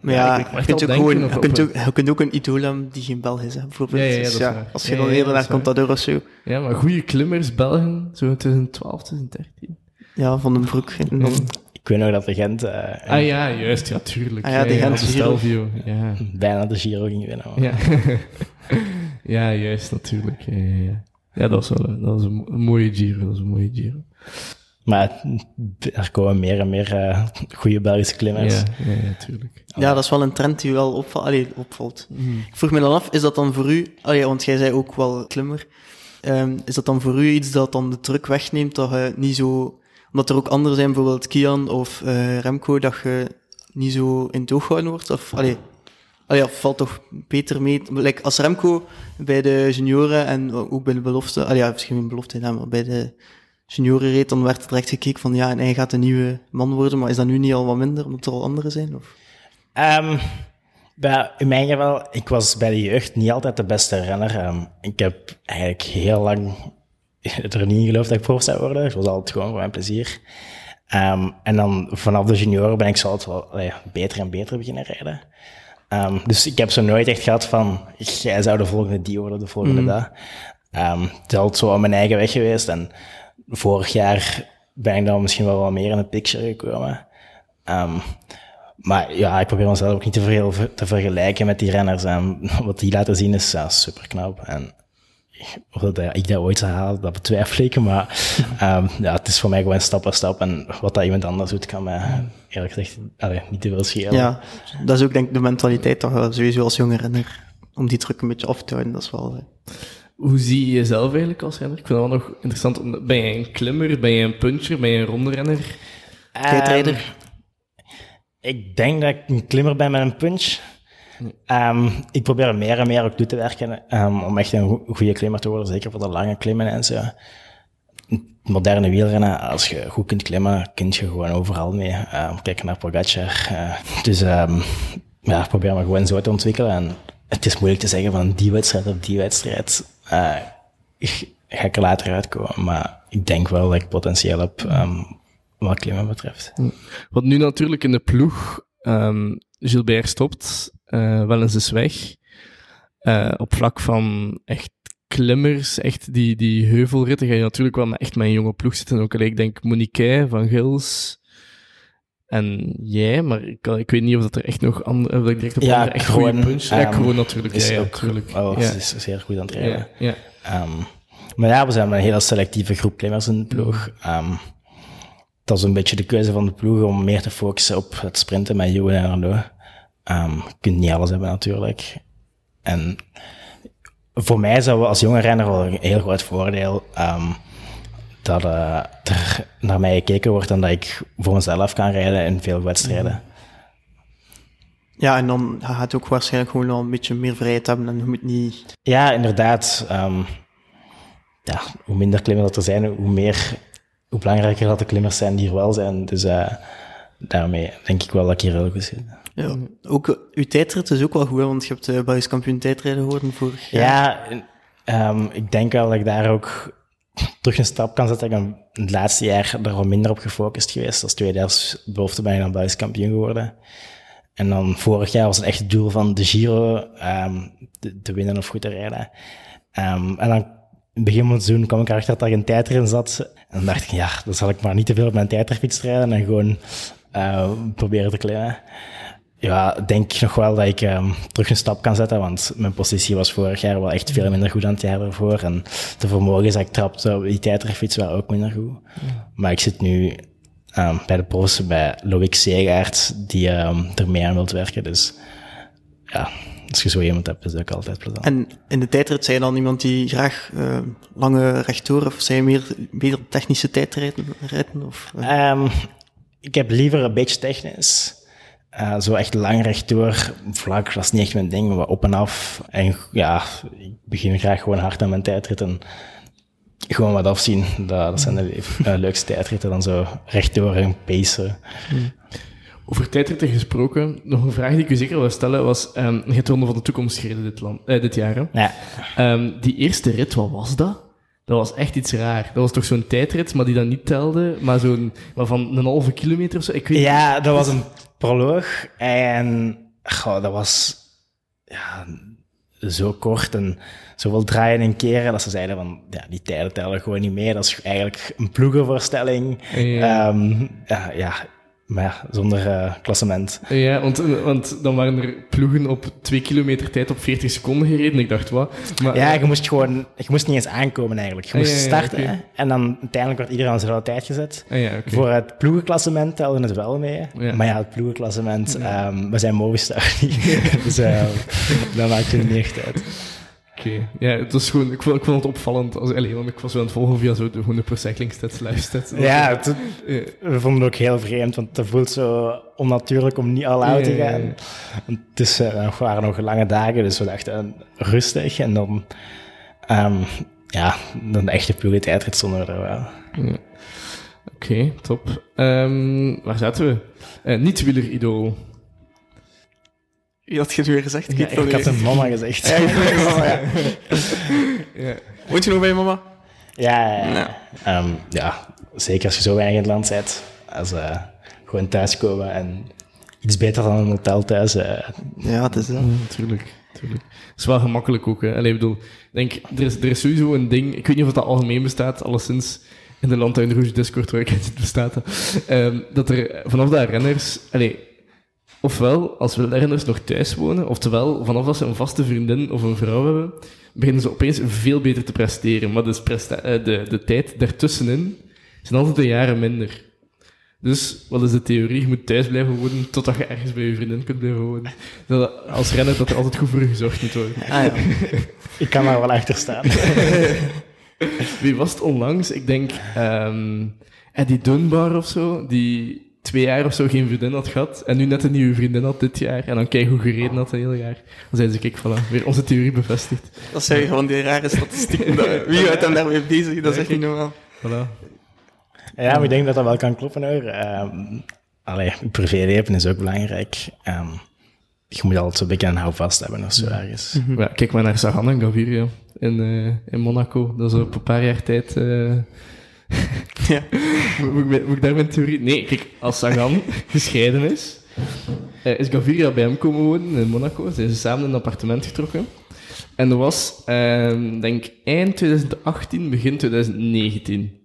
Maar ja, ik je, kunt ook denken gewoon, of je, op kunt een- ook, je kunt ook een idool hebben die geen Belg is, hè, bijvoorbeeld. Ja, Dus dat als je Ja, dan ja, eerder dat naar. Contador of zo, Ja, maar goede klimmers, Belgen, zo in 2012, 2013. ja, Van den Broek. En dan, Ik weet nog dat de Gent eh, Ah ja, juist, ja, tuurlijk. Ah ja, die Gent de Giro. Stelvio, ja. bijna de Giro ging winnen. Ja. (laughs) ja, juist, natuurlijk. Ja, ja, ja. dat was wel een, dat was een, mo- een mooie Giro, dat was een mooie Giro. Maar er komen meer en meer eh goede Belgische klimmers. Ja, ja, ja, dat is wel een trend die wel opvalt. Allee, opvalt. Mhm. Ik vroeg me dan af, is dat dan voor u, allee, want jij zei ook wel klimmer, Ehm, is dat dan voor u iets dat dan de druk wegneemt, dat je niet zo, omdat er ook anderen zijn, bijvoorbeeld Kian of eh, Remco, dat je niet zo in het oog gehouden wordt? Of, allee, allee, ja, valt toch beter mee? Like, als Remco bij de junioren en ook bij de belofte, allee, ja, misschien geen belofte, ja, maar bij de junioren reed, dan werd er direct gekeken van, ja, en hij gaat een nieuwe man worden, maar is dat nu niet al wat minder, omdat er al anderen zijn? Of? Ehm, bij, in mijn geval, ik was bij de jeugd niet altijd de beste renner. Ehm, ik heb eigenlijk heel lang er niet in geloofd dat ik prof zou worden. Het was altijd gewoon voor mijn plezier. Ehm, en dan vanaf de junioren ben ik zo altijd wel beter en beter beginnen rijden. Ehm, dus ik heb zo nooit echt gehad van, jij zou de volgende die worden, de volgende dat. Ehm, het is altijd zo aan mijn eigen weg geweest. En vorig jaar ben ik dan misschien wel wat meer in de picture gekomen. Ehm, maar ja, ik probeer mezelf ook niet te veel te vergelijken met die renners. En (laughs) wat die laten zien is ja, super knap. En of dat ik dat ooit zou halen, dat betwijfel ik. Maar (laughs) ja, het is voor mij gewoon stap voor stap. En wat dat iemand anders doet, kan mij eerlijk gezegd allee, niet te veel schelen. Ja, dat is ook denk ik de mentaliteit toch wel sowieso als jonge renner. Om die druk een beetje af te houden, dat is wel... eh, Hoe zie je jezelf eigenlijk als renner? Ik vind dat wel nog interessant. om- Ben je een klimmer? Ben je een puncher? Ben je een ronde renner? Tijdrijder. Ehm, ik denk dat ik een klimmer ben met een punch. Ehm, ik probeer er meer en meer ook toe te werken ehm, om echt een go- goede klimmer te worden, zeker voor de lange klimmen en zo. Moderne wielrennen, als je goed kunt klimmen, kun je gewoon overal mee. Ehm, kijk naar Pogacar. eh, dus ehm, ja, probeer me gewoon zo te ontwikkelen. En het is moeilijk te zeggen van die wedstrijd of die wedstrijd. eh, ga ik er later uitkomen. Maar ik denk wel dat ik potentieel heb ehm, wat klimmen betreft. Want nu natuurlijk in de ploeg, ehm, Gilbert stopt, wel eens is weg. Op vlak van echt klimmers, echt die, die heuvelritten, ga je natuurlijk wel met, echt met een jonge ploeg zitten. Ook allee, ik denk Monique van Gils en jij, maar ik, weet niet of dat er echt nog andere, of ik direct op Ja, andere echt goede punch. Ja, Kroon natuurlijk. Is ja, ja, ook natuurlijk. ja. is zeer goed aan het rijden. Ja. Ehm, maar ja, we zijn met een hele selectieve groep klimmers in de ploeg. Ehm, dat is een beetje de keuze van de ploeg om meer te focussen op het sprinten met Johan en Arnaud. Ehm, je kunt niet alles hebben natuurlijk. En voor mij wel als jonge renner wel een heel groot voordeel ehm, dat eh, er naar mij gekeken wordt en dat ik voor mezelf kan rijden in veel wedstrijden. Ja, en dan gaat het ook waarschijnlijk gewoon een beetje meer vrijheid hebben en je moet niet... Ja, inderdaad. ehm, ja, hoe minder klimmers dat er zijn, hoe meer, hoe belangrijker dat de klimmers zijn die er wel zijn. Dus eh, daarmee denk ik wel dat ik hier heel goed zit. Ja, ook eh, uw tijdrit is ook wel goed, hè, want je hebt uh, Belgisch kampioen tijdrijden geworden vorig jaar. Ja, ehm, ik denk wel dat ik daar ook terug een stap kan zetten. Ik ben het laatste jaar er wat minder op gefocust geweest. Als tweedaagsbelofte ben ik dan Belgisch kampioen geworden. En dan vorig jaar was het echt het doel van de Giro ehm, te, te winnen of goed te rijden. Ehm, en dan in het begin van het seizoen kwam ik erachter dat er een tijd erin zat. En dan dacht ik, ja, dan zal ik maar niet te veel op mijn tijdritfiets rijden en gewoon eh, proberen te klimmen. Ja, ik denk nog wel dat ik ehm, terug een stap kan zetten, want mijn positie was vorig jaar wel echt veel minder goed dan het jaar ervoor. En de vermogens dat ik trapte op die tijdritfiets waren ook minder goed. Maar ik zit nu ehm, bij de profs, bij Loïc Seegaard, die ehm, er mee aan wilt werken. Dus ja, als je zo iemand hebt, is dat ook altijd plezant. En in de tijdrit zijn je dan iemand die graag uh, lange rechtdoor, of zijn je meer, meer technische tijdrijden? Rijden, of, uh? um, ik heb liever een beetje technisch. Uh, zo echt lang rechtdoor, vlak, dat is niet echt mijn ding, maar op en af. En ja, ik begin graag gewoon hard aan mijn tijdritten. Gewoon wat afzien, dat, dat zijn de uh, (laughs) leukste tijdritten, dan zo rechtdoor en pacen. Hmm. Over tijdritten gesproken, nog een vraag die ik u zeker wil stellen was, um, je hebt de Ronde van de Toekomst gereden dit, land, eh, dit jaar. Hè? Ja. Um, die eerste rit, wat was dat? Dat was echt iets raar. Dat was toch zo'n tijdrit, maar die dan niet telde, maar zo'n, maar van een halve kilometer of zo? Ik weet ja, niet. dat was een proloog en goh, dat was ja, zo kort en zoveel draaien en keren dat ze zeiden van, ja, die tijden tellen gewoon niet mee. Dat is eigenlijk een ploegenvoorstelling. Ja. Um, ja, ja, maar ja, zonder uh, klassement. Ja, want, want dan waren er ploegen op twee kilometer tijd op 40 seconden gereden. Ik dacht, wat? Maar, ja, je moest gewoon... Je moest niet eens aankomen eigenlijk. Je moest ja, starten okay. en dan uiteindelijk werd iedereen aan dezelfde tijd gezet. Ah, ja, okay. Voor het ploegenklassement telde het wel mee. Maar ja, het ploegenklassement... Um, we zijn Movistar niet. (laughs) dus uh, dat maakt het niet echt uit. Oké, okay. ja, het was gewoon, ik vond, ik vond het opvallend. Als, allez, want ik was zo aan het volgen via zo de, gewoon de Pro Cycling Stats live stats. (laughs) Ja, het, we vonden het ook heel vreemd, want het voelt zo onnatuurlijk om niet al out te gaan. Ja, ja. Het is, uh, waren nog lange dagen, dus we dachten rustig. En dan, um, ja, dan de echte tijdrit stonden we er wel. Oké, okay, top. Um, waar zaten we? Uh, niet wieler idool. Wie had je het weer gezegd? Ja, (laughs) ik had een mama gezegd. Ja, mama, ja. (laughs) ja. Woont je nog bij je mama? Ja, ja. Um, ja, zeker als je zo weinig in het land bent. Als uh, gewoon thuiskomen en iets beter dan een hotel thuis. Uh. Ja, het is dat. Natuurlijk. Natuurlijk. Het is wel gemakkelijk ook. Hè. Allee, ik bedoel, denk, er is, er is sowieso een ding, ik weet niet of dat algemeen bestaat, alleszins in de Landtuin Rouge Discord waar ik (laughs) in zit bestaat, um, dat er vanaf dat renners, allee, ofwel als wielrenners nog thuis wonen, oftewel vanaf dat ze een vaste vriendin of een vrouw hebben, beginnen ze opeens veel beter te presteren. Maar dus presta- de, de tijd daartussenin zijn altijd een jaren minder. Dus, wat is de theorie? Je moet thuis blijven wonen totdat je ergens bij je vriendin kunt blijven wonen. Dat als renner dat er altijd goed voor je gezorgd moet worden. Ah ja. Ik kan daar wel achter staan. (laughs) Wie was het onlangs? Ik denk ehm Eddie Dunbar of zo, die twee jaar of zo geen vriendin had gehad en nu net een nieuwe vriendin had dit jaar en dan kijk hoe gereden had het hele jaar. Dan zeiden ze, kijk, voilà, weer onze theorie bevestigd. Dat zijn gewoon die rare statistieken. (laughs) Wie houdt hem daarmee bezig? Dat is echt niet normaal. Voilà. Ja, maar ik denk dat dat wel kan kloppen hoor. Ehm allee, privéleven is ook belangrijk. Ehm, je moet altijd zo'n beetje een houvast hebben of zo ergens. Maar ja, kijk maar naar Sagan en Gaviria in, eh, in Monaco. Dat is op een paar jaar tijd... eh, (laughs) Ja. moet, moet, ik moet ik daar mijn theorie... Nee, kijk, als Sagan (laughs) gescheiden is, eh, is Gaviria bij hem komen wonen in Monaco. Zijn ze samen in een appartement getrokken. En dat was, ehm denk eind 2018, begin 2019.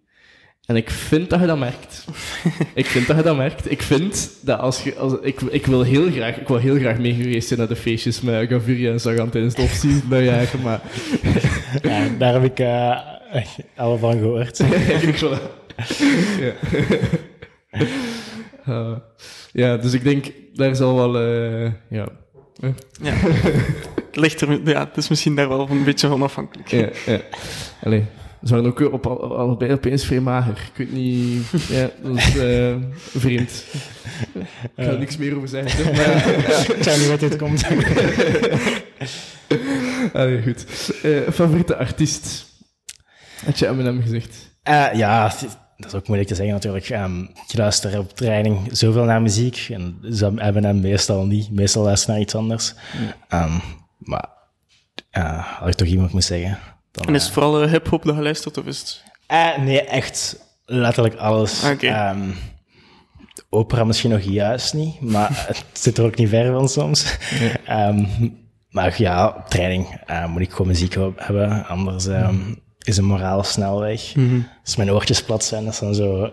En ik vind dat je dat merkt. (laughs) ik vind dat je dat merkt. Ik vind dat als je... Als, ik, ik, wil heel graag, ik wil heel graag mee geweest zijn naar de feestjes met Gaviria en Sagan tijdens het off-season dat jaar, maar... Ja, daar heb ik (laughs) eh al van gehoord. (laughs) ja. (laughs) Ah, ja, dus ik denk, daar zal wel... eh, ja. Ja. Het ligt er, ja, het is misschien daar wel een beetje van afhankelijk. Ja, ja. Allee, ze waren ook op, al- allebei opeens vrij mager. Ik weet niet... Ja, dat is eh, vreemd. Ik ga er niks meer over zeggen. zeg, Maar, Ik zou niet wat dit komt. Allee, goed. Eh, favoriete artiest? Had je Eminem gezegd? Eh, ja, dat is ook moeilijk te zeggen natuurlijk. Ehm je luistert op training zoveel naar muziek. En hem meestal niet. Meestal luister naar iets anders. Ehm, maar eh, als ik toch iemand moet zeggen... Dan, En is het vooral eh, hip-hop dat je luistert, of is het. Eh, nee, echt letterlijk alles. Oké. Ehm, opera misschien nog juist niet, maar (laughs) het zit er ook niet ver van soms. Ehm, maar ja, op training eh, moet ik gewoon muziek hebben, anders ehm, is een moraal snel weg. Als mijn oortjes plat zijn, dat zijn zo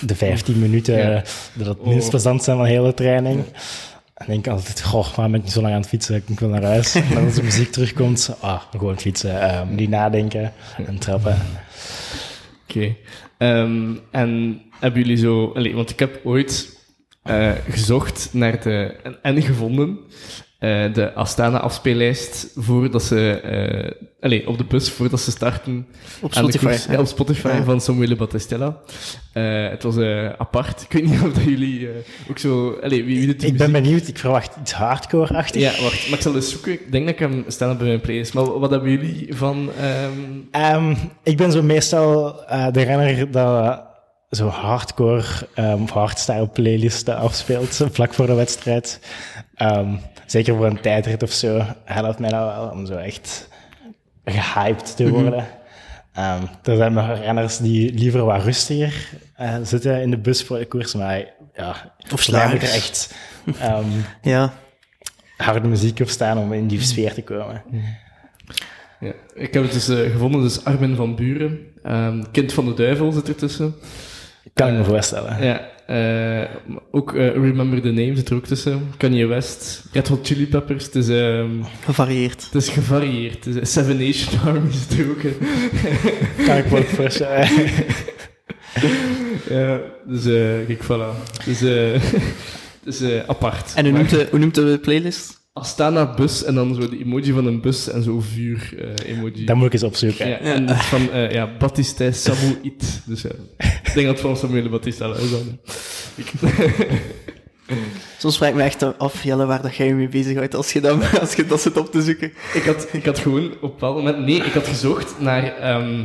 de 15 minuten Ja. dat het minst plezant zijn van de hele training. En denk ik altijd, goh, waarom ben ik niet zo lang aan het fietsen? Ik wil naar huis. (laughs) En dan als de muziek terugkomt, ah, gewoon fietsen. eh, niet nadenken en trappen. Oké. Ehm, en hebben jullie zo... Allee, want ik heb ooit eh, gezocht naar de... En, en gevonden eh, de Astana-afspeellijst voordat ze... eh allee, op de bus voordat ze starten. Op Spotify, koers. hè? Ja, op Spotify Ja. van Samuele Battistella. Eh, het was eh, apart. Ik weet niet of dat jullie eh, ook zo... Allee, wie, wie Ik ben muziek? benieuwd, ik verwacht iets hardcore-achtig. Ja, wacht. Maar ik zal eens zoeken. Ik denk dat ik hem staan bij mijn playlist. Maar wat hebben jullie van... ehm, Ehm, ik ben zo meestal eh, de renner dat zo hardcore um, of hardstyle playlisten afspeelt vlak voor de wedstrijd. Ehm, zeker voor een tijdrit of zo helpt mij dat wel om zo echt gehyped te worden. Ehm, er zijn nog renners die liever wat rustiger eh, zitten in de bus voor de koers, maar ja, Of moet er echt (laughs) Ja. harde muziek op staan om in die sfeer te komen. Ja, ik heb het dus eh, gevonden, dus Armin van Buren. Kind van de duivel zit ertussen. Kan ik me voorstellen. Ja, eh, ook eh, Remember the Name zit er ook tussen. Kanye West, Red Hot Chili Peppers. Het is, ehm, Gevarieerd. het is gevarieerd. Het is, Seven Nation (laughs) Army zit er ook in. Kan ik me ook voorstellen. ja, dus eh, kijk, voilà. Dus, eh, (laughs) het is eh, apart. En hoe noemt, de, hoe noemt de playlist? Astana bus en dan zo de emoji van een bus en zo vuur eh, emoji. Dat moet ik eens opzoeken. Ja, en het is van eh ja, Baptiste Samouit. Dus ja, ik denk dat het van Samuel Baptiste is dan. (laughs) Soms vraag ik me echt af, Jelle, waar dat jij je mee bezighoudt als je, dat, als je dat zit op te zoeken. Ik had, ik had gewoon op een bepaald moment... Nee, ik had gezocht naar ehm,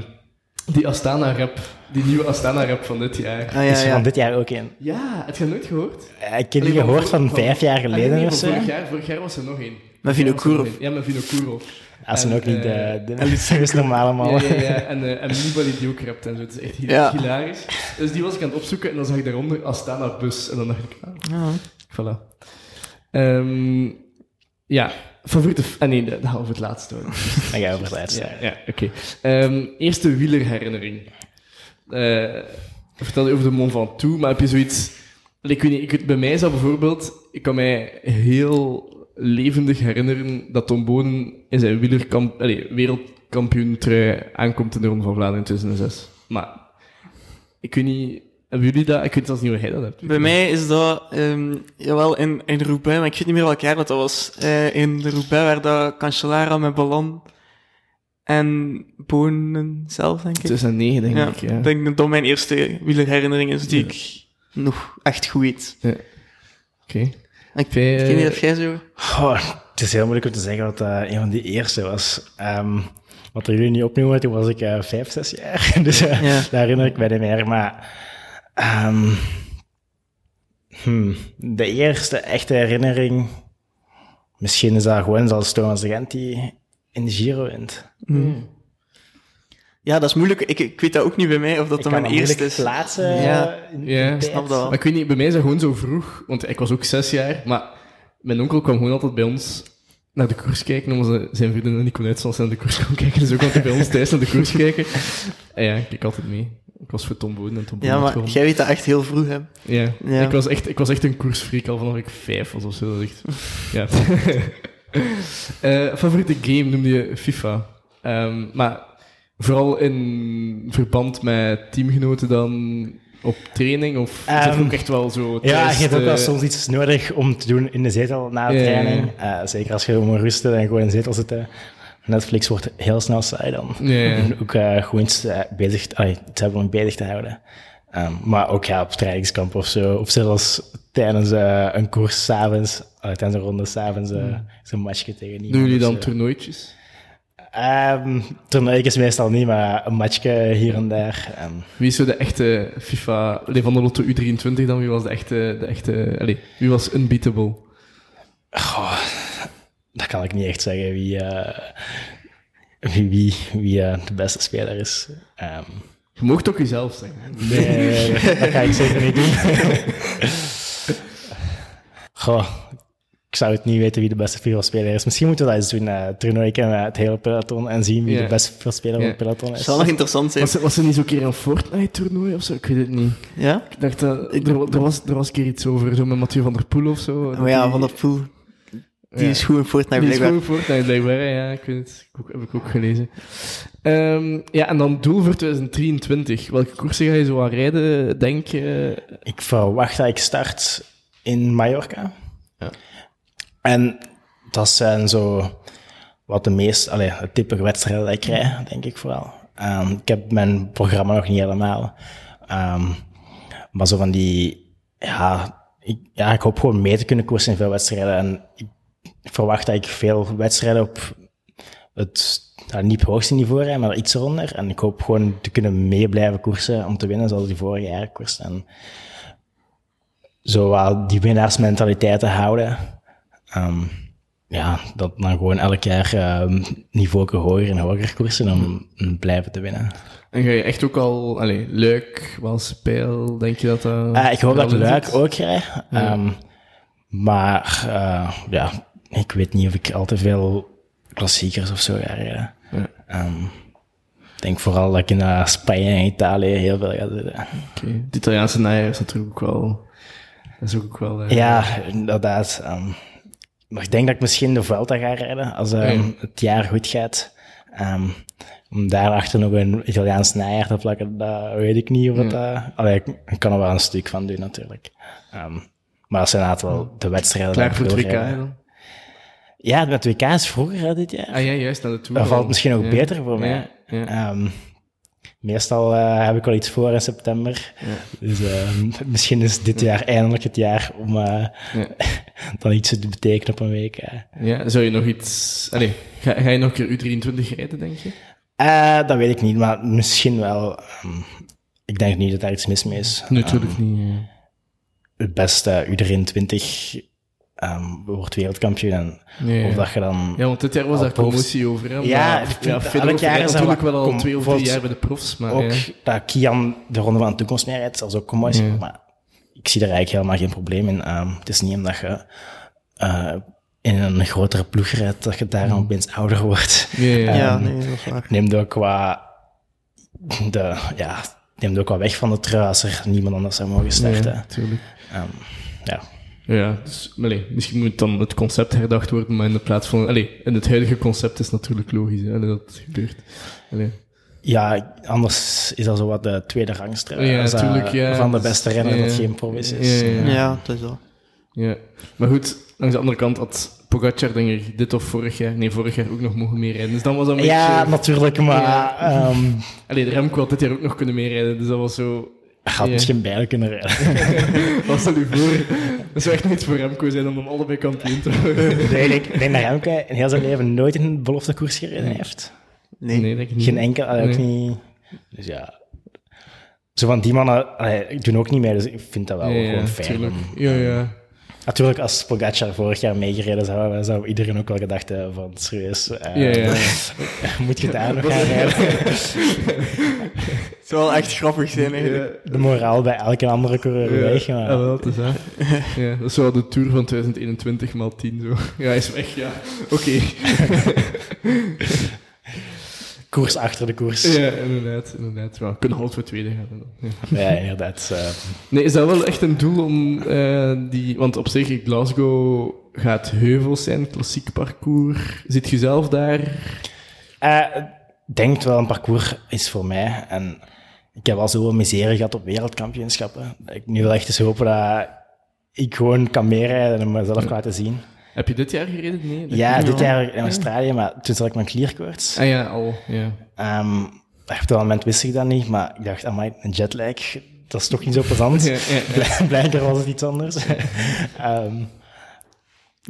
die Astana-rap. Die nieuwe Astana-rap van dit jaar. Ah ja, is er ja. van dit jaar ook in. Ja, heb je dat nooit gehoord? Eh, Ik heb die gehoord van- van vijf jaar Ah, nee, geleden nee, of zo. vorig jaar, vorig jaar was er nog één. Met Vinokourov. één. Ja, met Vinokourov. Dat zijn En, ook niet de, eh, de, de meest normale Ja, mannen. ja, ja. En, eh en Nibali die ook rapt en zo. Het is echt hi- Ja. hilarisch. Dus die was ik aan het opzoeken en dan zag ik daaronder Astana Bus. En dan dacht ik, ah, Ja. Voilà. Ehm, ja, favoriete... Ah nee, dat gaan we over het laatste. Dan ga je over het laatste. Ja, ja oké. Ehm, eerste wielerherinnering. Eh vertel je over de Mont Ventoux, maar heb je zoiets... Ik weet niet, ik, bij mij dat bijvoorbeeld... Ik kan mij heel levendig herinneren dat Tom Bonen in zijn wielerkamp, allee, wereldkampioen trui aankomt in de Ronde van Vlaanderen in 2006. Maar ik weet niet... Hebben jullie dat? Ik weet zelfs niet hoe jij dat hebt. Bij mij is dat, ehm jawel, in, in Roubaix, maar ik weet niet meer welk jaar dat was. Eh, in de Roubaix waar dat Cancellara met Ballon en Bonen zelf, denk ik. 2009, denk ja, ik, ja. ik denk dat dat mijn eerste wielerherinnering is die ik nog echt goed weet. Oké. Ik, weet niet of jij zo... Het is heel moeilijk om te zeggen wat eh, een van die eerste was. Ehm, wat jullie niet opnoemen, toen was ik eh, vijf, zes jaar. (laughs) Dus Ja. daar herinner ik mij niet meer. Maar ehm, hmm, de eerste echte herinnering... Misschien is dat gewoon zoals Thomas de Gent die in de Giro wint. Ja, dat is moeilijk. Ik, ik weet dat ook niet bij mij, of dat kan mijn eerste is. plaatsen. Ja. Ja. snap dat. Maar ik weet niet, bij mij is dat gewoon zo vroeg, want ik was ook zes jaar, maar mijn onkel kwam gewoon altijd bij ons naar de koers kijken, omdat ze- zijn vrienden niet kon uitzien als ze naar de koers kon kijken, dus ook altijd bij ons thuis naar de koers kijken. En (laughs) ja, ik keek altijd mee. Ik was voor Tom Boden en Tom Boden Ja, maar jij weet dat echt heel vroeg, hè. Ja. Ja. Ik, was echt, ik was echt een koersfreak al vanaf ik vijf was of zo. Echt, (laughs) ja. (laughs) Eh, favoriete game noemde je FIFA. Ehm, maar vooral in verband met teamgenoten dan op training? Of is dat Ehm, ook echt wel zo... Ja, je hebt ook wel soms iets nodig om te doen in de zetel na de training. Eh, zeker als je moet rusten en gewoon in de zetel zitten. Netflix wordt heel snel saai dan. En ook eh, gewoon eh, bezig, iets hebben om bezig te houden. Ehm, maar ook ja, op trainingskamp of zo. Of zelfs tijdens eh, een koers s'avonds, uh, tijdens een ronde s'avonds, uh, zo'n matchje tegen iemand. Doen jullie dan toernooitjes? Ehm toernooitjes meestal niet, maar een matchje hier en daar. En Wie is zo de echte FIFA... Allee, van de Lotto U23 dan? Wie was de echte... De echte allee, wie was unbeatable? Goh, dat kan ik niet echt zeggen wie, eh, wie, wie, wie eh, de beste speler is. Ehm, Je mocht ook jezelf zeggen. nee, dat ga ik zeker niet doen. Goh, ik zou het niet weten wie de beste FIFA-speler is. Misschien moeten we dat eens doen, eh toernooi met het hele peloton en zien wie de beste FIFA-speler van het peloton is. zal nog interessant zijn. Was er, was er niet zo'n keer een Fortnite-toernooi of zo? Ik weet het niet. Ja? Ik dacht dat... Er, er, was, er was een keer iets over, zo met Mathieu van der Poel of zo. Oh ja, Van der Poel. Die Ja. is goed in Fortnite, Die is blijkbaar. gewoon Fortnite, blijkbaar. Ja, ik weet het. Ik ook- heb ik ook gelezen. Ehm, ja, en dan doel voor 2023. Welke koersen ga je zo aan rijden, denk je? Ik verwacht dat ik start in Mallorca. Ja. En dat zijn zo wat de meest, allee, het type wedstrijden dat ik krijg, denk ik vooral. Ehm, ik heb mijn programma nog niet helemaal. Ehm, maar zo van die, ja ik, ja, ik hoop gewoon mee te kunnen koersen in veel wedstrijden. En ik verwacht dat ik veel wedstrijden op het, niet op het hoogste niveau rijd, maar iets eronder. En ik hoop gewoon te kunnen mee blijven koersen om te winnen, zoals die vorige jaren koersen. En zo die winnaarsmentaliteit te houden. Ehm, ja, dat dan gewoon elk jaar ehm niveau hoger en hoger koersen om om blijven te winnen. En ga je echt ook al... Allee, Luik, Walspijl, denk je dat dat... Eh, ik hoop dat ik zit? ook krijg. Ehm, maar eh, ja, ik weet niet of ik al te veel klassiekers of zo ga rijden. Ja. Ehm, ik denk vooral dat ik in eh, Spanje en Italië heel veel ga zitten. Het Italiaanse najaar is natuurlijk ook wel... Dat is ook wel... eh, Ja, inderdaad. ehm, maar ik denk dat ik misschien de Vuelta ga rijden als ehm, Ja. het jaar goed gaat. Om daarachter nog een Italiaans najaar te plakken, dat weet ik niet of het... eh, allee, ik, ik kan er wel een stuk van doen, natuurlijk. Maar dat zijn inderdaad wel de wedstrijden Klaar voor het WK? Ja, met WK is vroeger hè, dit jaar. Ah ja, juist, naar de Tour. Dat valt al. misschien ook Ja. beter voor mij. Ehm, meestal eh, heb ik wel iets voor in september. Dus ehm, misschien is dit jaar eindelijk het jaar om eh, (laughs) dan iets te betekenen op een week. eh. Ja, zou je nog iets... Allee, ga, ga je nog een keer U23 rijden, denk je? Dat weet ik niet, maar misschien wel. Ehm, ik denk niet dat daar iets mis mee is. Natuurlijk niet. ja. Het beste U23 ehm, wordt wereldkampioen. En Ja, Of ja. dat je dan... Ja, want dit jaar was daar profs. promotie over. Hè? Ja, Maar- ik vind ja elk jaar is er natuurlijk wel al kom- twee of drie jaar bij de profs. Maar ook ja. dat Kian de Ronde van de Toekomst mee rijdt, dat is ook. Ja. Maar ik zie daar eigenlijk helemaal geen probleem in. Ehm, het is niet omdat je eh, in een grotere ploeg rijdt, dat je daar opeens ouder wordt. Ja, ja, ja. Ja, Ehm, nee, dat is waar. Neemt ook qua de, ja, neemt ook wel weg van de trui als er niemand anders zou mogen starten. Ja, tuurlijk. Ehm, ja. Ja, dus, allee, misschien moet dan het concept herdacht worden, maar in de plaats van... Allee, in het huidige concept is natuurlijk logisch hè, dat het gebeurt. Allee. ja, anders is dat zo wat de tweede rangstrui Ja, als dat tuurlijk, ja. van de beste renner Ja. dat geen provis is. Ja, ja, Ja, dat is wel. Ja, maar goed, langs de andere kant had Pogacar, denk ik, dit of vorig jaar, nee, vorig jaar ook nog mogen meerijden. Dus dan was dat een Ja, beetje... natuurlijk, maar Ja. ehm, Allee, de Remco had dit jaar ook nog kunnen meerijden, dus dat was zo... had Ja. misschien beide kunnen rijden. Wat stel je voor? Dat zou echt nog iets voor Remco zijn om hem allebei kampioen te worden. ik denk, ik denk dat (laughs) Remke in heel zijn leven nooit een beloftekoers gereden heeft. Nee. Nee, denk ik niet. Geen enkel, ook Nee. niet. Dus ja. Zo van die mannen allee, doen ook niet mee, dus ik vind dat wel Ja, ja, gewoon fijn. tuurlijk. om- Ja, ja. Natuurlijk, als Pogacar vorig jaar meegereden zou hebben, zou iedereen ook wel gedacht hebben van, serieus, eh, Ja, ja. (laughs) moet je daar nog gaan rijden? Het zou wel echt grappig zijn, eigenlijk. De moraal bij elke andere coureur weg. Maar, Ja, is dat. (laughs) Ja, dat is wel de Tour van 2021 maal 10 zo. Ja, hij is weg, ja. Oké. (laughs) Koers achter de koers. Ja, inderdaad, inderdaad. We kunnen altijd voor tweede gaan. Ja. Ja, inderdaad. eh, Nee, is dat wel echt een doel om eh, die... Want op zich, Glasgow gaat heuvels zijn, klassiek parcours. Zit je zelf daar? Eh, ik denk wel een parcours is voor mij. En ik heb al zoveel miserie gehad op wereldkampioenschappen. Ik nu wil echt eens hopen dat ik gewoon kan meerijden en mezelf kan laten zien. Heb je dit jaar gereden? Nee? Ja, dit jaar in Australië, maar toen zat ik met klierkoorts. Ah ja, al. Ja. Ehm, op dat moment wist ik dat niet, maar ik dacht, amai, een jetlag, dat is toch niet zo plezant. (laughs) Ja, ja, ja. (laughs) Bl- Blijkbaar was het iets anders. (laughs) Ehm,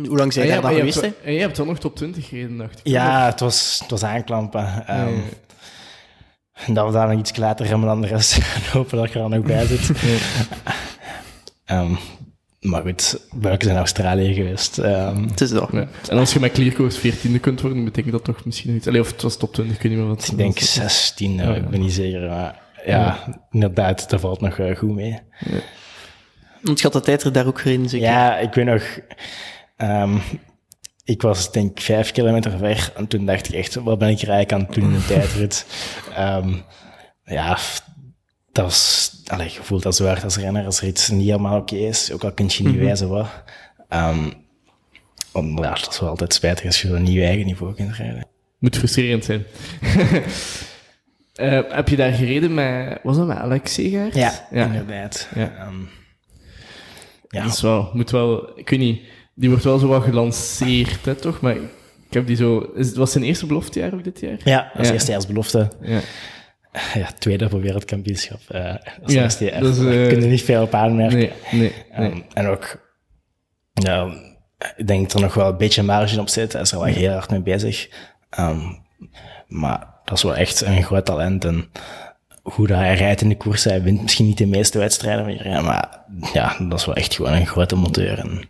Hoe lang zijn Ah jij ja, daar je geweest? hebt, hè? en je hebt wel nog top 20 gereden, dacht ik. ja, het was, het was aanklampen. Ehm, Ja, En dat we daar nog iets later remmen dan de rest. En hopen dat ik er dan ook bij zit. Ehm, maar goed, ook eens in Australië geweest. Ehm, Het is. Ja. En als je met Clearcourse 14e kunt worden, betekent dat toch misschien iets. Allee, of het was top 20, ik weet niet meer wat. ik denk 16, eh, Ja. ik ben niet zeker. Maar ja, inderdaad, dat valt nog eh, goed mee. Want je had de tijdrit daar ook gereden, zeker? Ja, ik weet nog... ehm, ik was denk ik vijf kilometer ver en toen dacht ik echt, wat ben ik er eigenlijk aan het doen in een tijdrit? (laughs) Ehm, ja, dat was... Allee, je voelt dat zo hard als renner als er iets niet helemaal oké is, ook al kun je niet wijzen wat. Ehm, want ja, dat is wel altijd spijtig als je zo'n nieuw eigen niveau kunt rijden. Moet frustrerend zijn. (laughs) Eh, heb je daar gereden met. Was dat met Alex Segaert? Ja, ja. inderdaad. Ja. Ehm, ja. Dat is wel, moet wel, ik weet niet, die wordt wel zo wat gelanceerd, hè, toch? Maar ik heb die zo, is, het was zijn eerste beloftejaar ook dit jaar? Ja, als Ja. eerstejaarsbelofte. Ja. (laughs) Ja, tweede op wereldkampioenschap. eh als Ja, is, Daar eh, kun je niet veel op aanmerken. Nee, nee, nee. Ehm, en ook, ja, ik denk dat er nog wel een beetje marge op zit. Hij is er wel heel hard mee bezig. Ehm, maar dat is wel echt een groot talent. En hoe dat hij rijdt in de koers, hij wint misschien niet de meeste wedstrijden meer. ja, Maar ja, dat is wel echt gewoon een grote monteur. En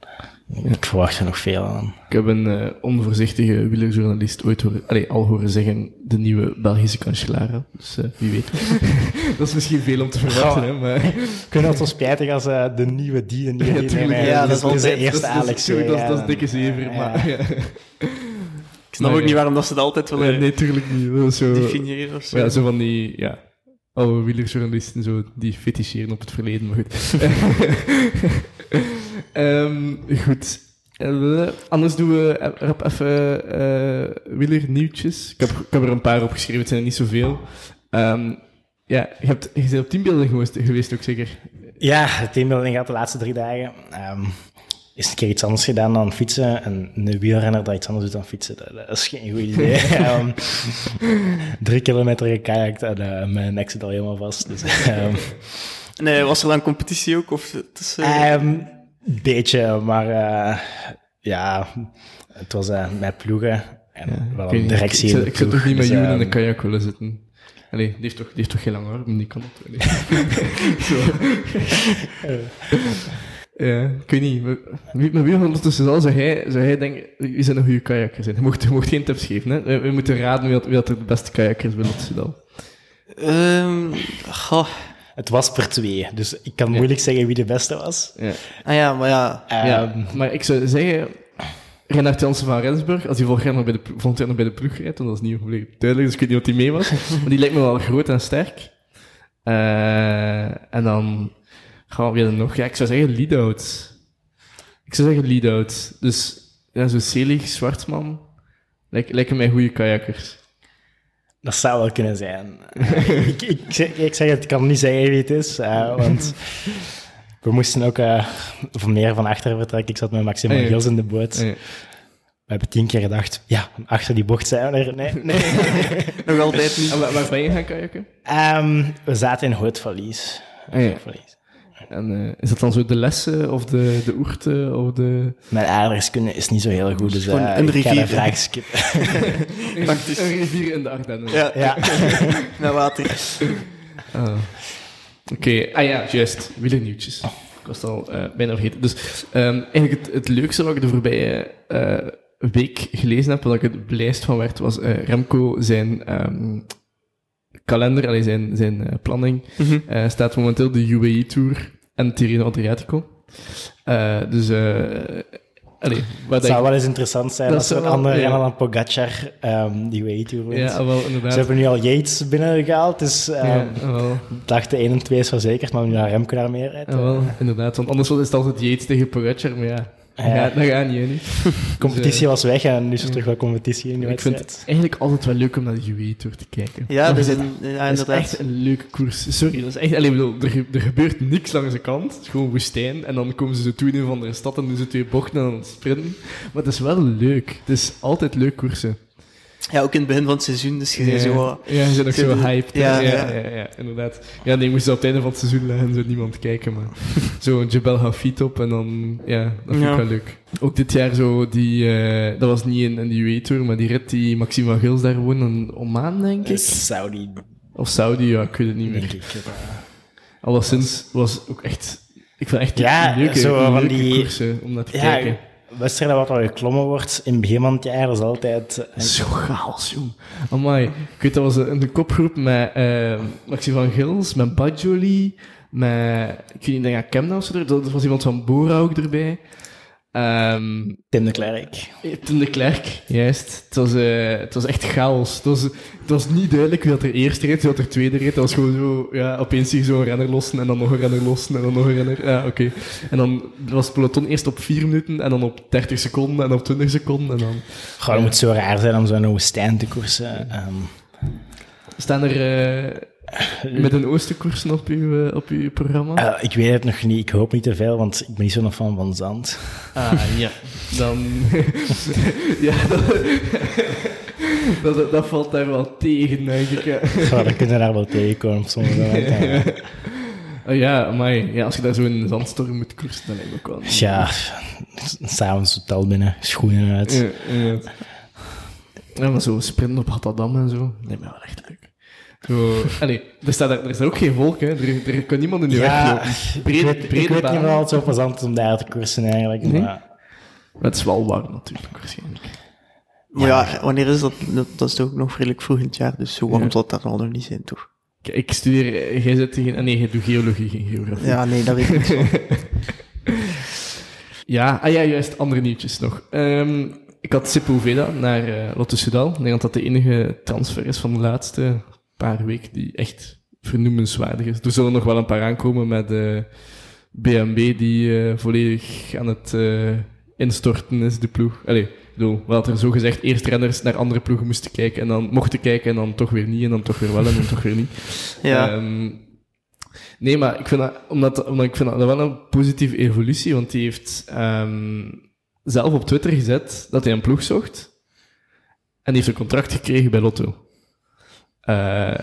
ik verwacht er nog veel aan. Ik heb een eh, onvoorzichtige wielerjournalist ooit horen, allee, al horen zeggen, de nieuwe Belgische kanselaar. Dus eh, wie weet. (laughs) dat is misschien veel om te verwachten, hè, maar... (laughs) Ik vind het zo spijtig als eh, de nieuwe die, de nieuwe Ja, die. tuurlijk, ja, dat is de altijd- eerste Alex. Dat is, dat dikke zever, maar... Ja. (laughs) Ik snap ook niet waarom dat ze dat altijd willen Nee, nee, tuurlijk niet. Dat is zo... definiëren of zo. Ja, zo van die, ja, oude wielerjournalisten zo, die feticheren op het verleden, maar goed. (laughs) Ehm, goed. Eh, anders doen we rap even eh wielernieuwtjes. Ik heb, ik heb er een paar opgeschreven, het zijn er niet zoveel. Ehm, ja, je, hebt, je bent op teambeelden geweest, geweest ook zeker. Ja, teambuilding gaat de laatste drie dagen. Ehm, is een keer iets anders gedaan dan fietsen. En een wielrenner dat iets anders doet dan fietsen, dat, dat is geen goed idee. (laughs) Ehm, drie kilometer gekajakt en eh, mijn nek zit al helemaal vast. Dus, ehm, Nee, was er dan competitie ook? Of eh, ehm, beetje, maar eh, ja, het was eh met ploegen. En wel Ik een directie ik, in de ik zou ploeg, toch niet met dus, Joen in ehm, een kajak willen zitten. Allee, die heeft toch, die heeft toch geen lange arm, die kan dat wel niet. (laughs) (laughs) Zo. Ja, ik weet niet. maar Wie, maar wie ondertussen al zou hij, zou hij denken, wie zijn een goede kajakker zijn? Je mocht, je mocht geen tips geven, hè. We, we moeten raden wie, dat- wie dat de beste kajakker is bij ehm, goh. Het was per twee, dus ik kan moeilijk zeggen wie de beste was. Ja. Ah ja, maar ja. ja, Ehm, maar ik zou zeggen, Reinhard Jansen van Rensburg, als hij volgend jaar nog bij de, plo- volgend jaar nog bij de ploeg rijdt, want dat is niet volledig duidelijk, dus ik weet niet wat hij mee was, (laughs) maar die lijkt me wel groot en sterk. Eh, en dan gaan we nog... Ja, ik zou zeggen lead-out. Ik zou zeggen lead-out. Dus ja, zo Selig, Zwartman, lijken, lijken mij goede kajakkers. Dat zou wel kunnen zijn. Eh, ik, ik, zeg- ik zeg het, ik kan niet zeggen wie het is, eh, want we moesten ook eh van meer van achter vertrekken. Ik zat met Maxime Ah, ja. Gils in de boot. Ah, ja. We hebben tien keer gedacht, ja, achter die bocht zijn we er. Nee, nee. (laughs) Nog altijd niet. En waar, waar ben je gaan kajakken? Ehm, we zaten in Houtverlies. Ah, ja. Houtverlies. En eh, is dat dan zo de lessen of de, de oerten of de... Mijn aardrijkskunde is niet zo heel goed, dus Gewoon eh, een ik ga rivier. de vraag skippen. (laughs) (laughs) Een rivier in de Ardennen. Ja, ja. (laughs) met water. Ah. Oké, ah ja, juist. Wielernieuwtjes. Ik was het al eh, bijna vergeten. Dus ehm, eigenlijk het, het leukste wat ik de voorbije eh, week gelezen heb, wat ik het blijst van werd, was eh, Remco zijn ehm, kalender, allee, zijn, zijn planning. Eh, staat momenteel de UAE Tour en Tirreno Adriatico. Eh, dus, eh allee, wat Het ik... zou wel eens interessant zijn Dat als er een andere ja. dan Pogacar ehm, die WE-tour wint. Ja, wel, inderdaad. Ze hebben nu al Yates binnengehaald, dus ehm ja, ik dacht de 1 en 2 is verzekerd, maar nu naar Remco daar meer uit. Ja, wel, inderdaad. Want anders is het altijd Yates tegen Pogacar, maar ja, Ja. dat gaat niet, hè, niet. De (laughs) competitie was weg en nu is er terug wel competitie in de Ik vind het eigenlijk altijd wel leuk om naar de UAE Tour te kijken. Ja, dat is, zit- een, ja dat is inderdaad. echt een leuke koers. Sorry, dat is echt... Allee, ik bedoel, er, ge- er gebeurt niks langs de kant. Het is gewoon woestijn. En dan komen ze zo toe in een of andere stad en doen ze twee bochten en dan sprinten. Maar het is wel leuk. Het is altijd leuk koersen. Ja, ook in het begin van het seizoen, dus je bent zo ja, je bent ook zo hyped. ja, Ja, ja. ja. Ja, inderdaad. Ja, nee, moest op het einde van het seizoen leggen, zou niemand kijken, maar zo een Jebel Hafid op en dan, ja, dat vind ik Ja. wel leuk. Ook dit jaar zo, die, eh, dat was niet in, in de UE-tour, maar die rit die Maxime van Gils daar won, in Oman, denk ik. Saudi, Of Saudi, ja, ik weet het niet meer. denk ik. Alleszins was ook echt, ik vind echt Ja, leuke, zo van die- koersen om naar te Ja, kijken. Wedstrijden wat er geklommen wordt in begin van het jaar is altijd... Zo chaos, jong. Amai. Ik weet, dat was de kopgroep met eh Maxime van Gils, met Bajoli, met... Ik weet niet, ik denk aan Kemna of. Er er was iemand van Bora ook erbij. Ehm Tim de Klerk. Tim de Klerk, juist. Het was, eh, het was echt chaos. Het was, het was niet duidelijk wie dat er eerst reed, wie dat er tweede reed. Dat was gewoon zo, ja, opeens zie je zo een renner lossen en dan nog een renner lossen en dan nog een renner. Ja, oké. En dan was het peloton eerst op 4 minuten en dan op 30 seconden en op 20 seconden en dan... Goh, het moet zo raar zijn om zo'n woestijn te koersen. Ehm, Staan er eh, met een oostenkoersen op uw, eh, op uw programma? eh, ik weet het nog niet. Ik hoop niet te veel, want ik ben niet zo'n fan van zand. Ah, ja. Dan... (laughs) ja, dat, dat, dat valt daar wel tegen, denk ik. Ja. (laughs) Dan kunnen we daar wel tegenkomen op sommige (laughs) momenten. ja. Oh ja, maar ja, als je daar zo in een zandstorm moet koersen, dan me ook wel... Ja, s'avonds hotel binnen, schoenen uit. Ja, ja. Ja, maar zo sprinten op Hattadam en zo, lijkt me wel echt leuk. Zo, allee, er, staat, er, is ook geen volk, hè. Er, er kan niemand in de weg ik Brede, weet, ik brede weet baan. niet of het zo plezant is om daar te koersen eigenlijk. Nee? Maar het is wel warm natuurlijk, waarschijnlijk. Maar ja, wanneer is dat? dat? Dat is toch ook nog redelijk vroeg in het jaar, dus zo warm Ja. zal dat al nog niet zijn, toch? Kijk, Ik studeer, eh, jij zit tegen, ah, nee, jij doet geologie, geen geografie. Ja, nee, dat weet ik niet zo. (laughs) Ja, ah ja, juist, andere nieuwtjes nog. Ehm, ik had Sepulveda naar eh Lotto Soudal. Ik denk dat dat de enige transfer is van de laatste paar weken die echt vernoemenswaardig is. Er zullen nog wel een paar aankomen met eh BMB die eh, volledig aan het eh, instorten is, de ploeg. Allee, bedoel, wel dat er zogezegd eerst renners naar andere ploegen moesten kijken en dan mochten kijken en dan toch weer niet en dan toch weer wel en dan toch weer niet. (laughs) Ja. Ehm, nee, maar ik vind dat, omdat, omdat ik vind dat wel een positieve evolutie, want hij heeft ehm, zelf op Twitter gezet dat hij een ploeg zocht. En die heeft een contract gekregen bij Lotto. Eh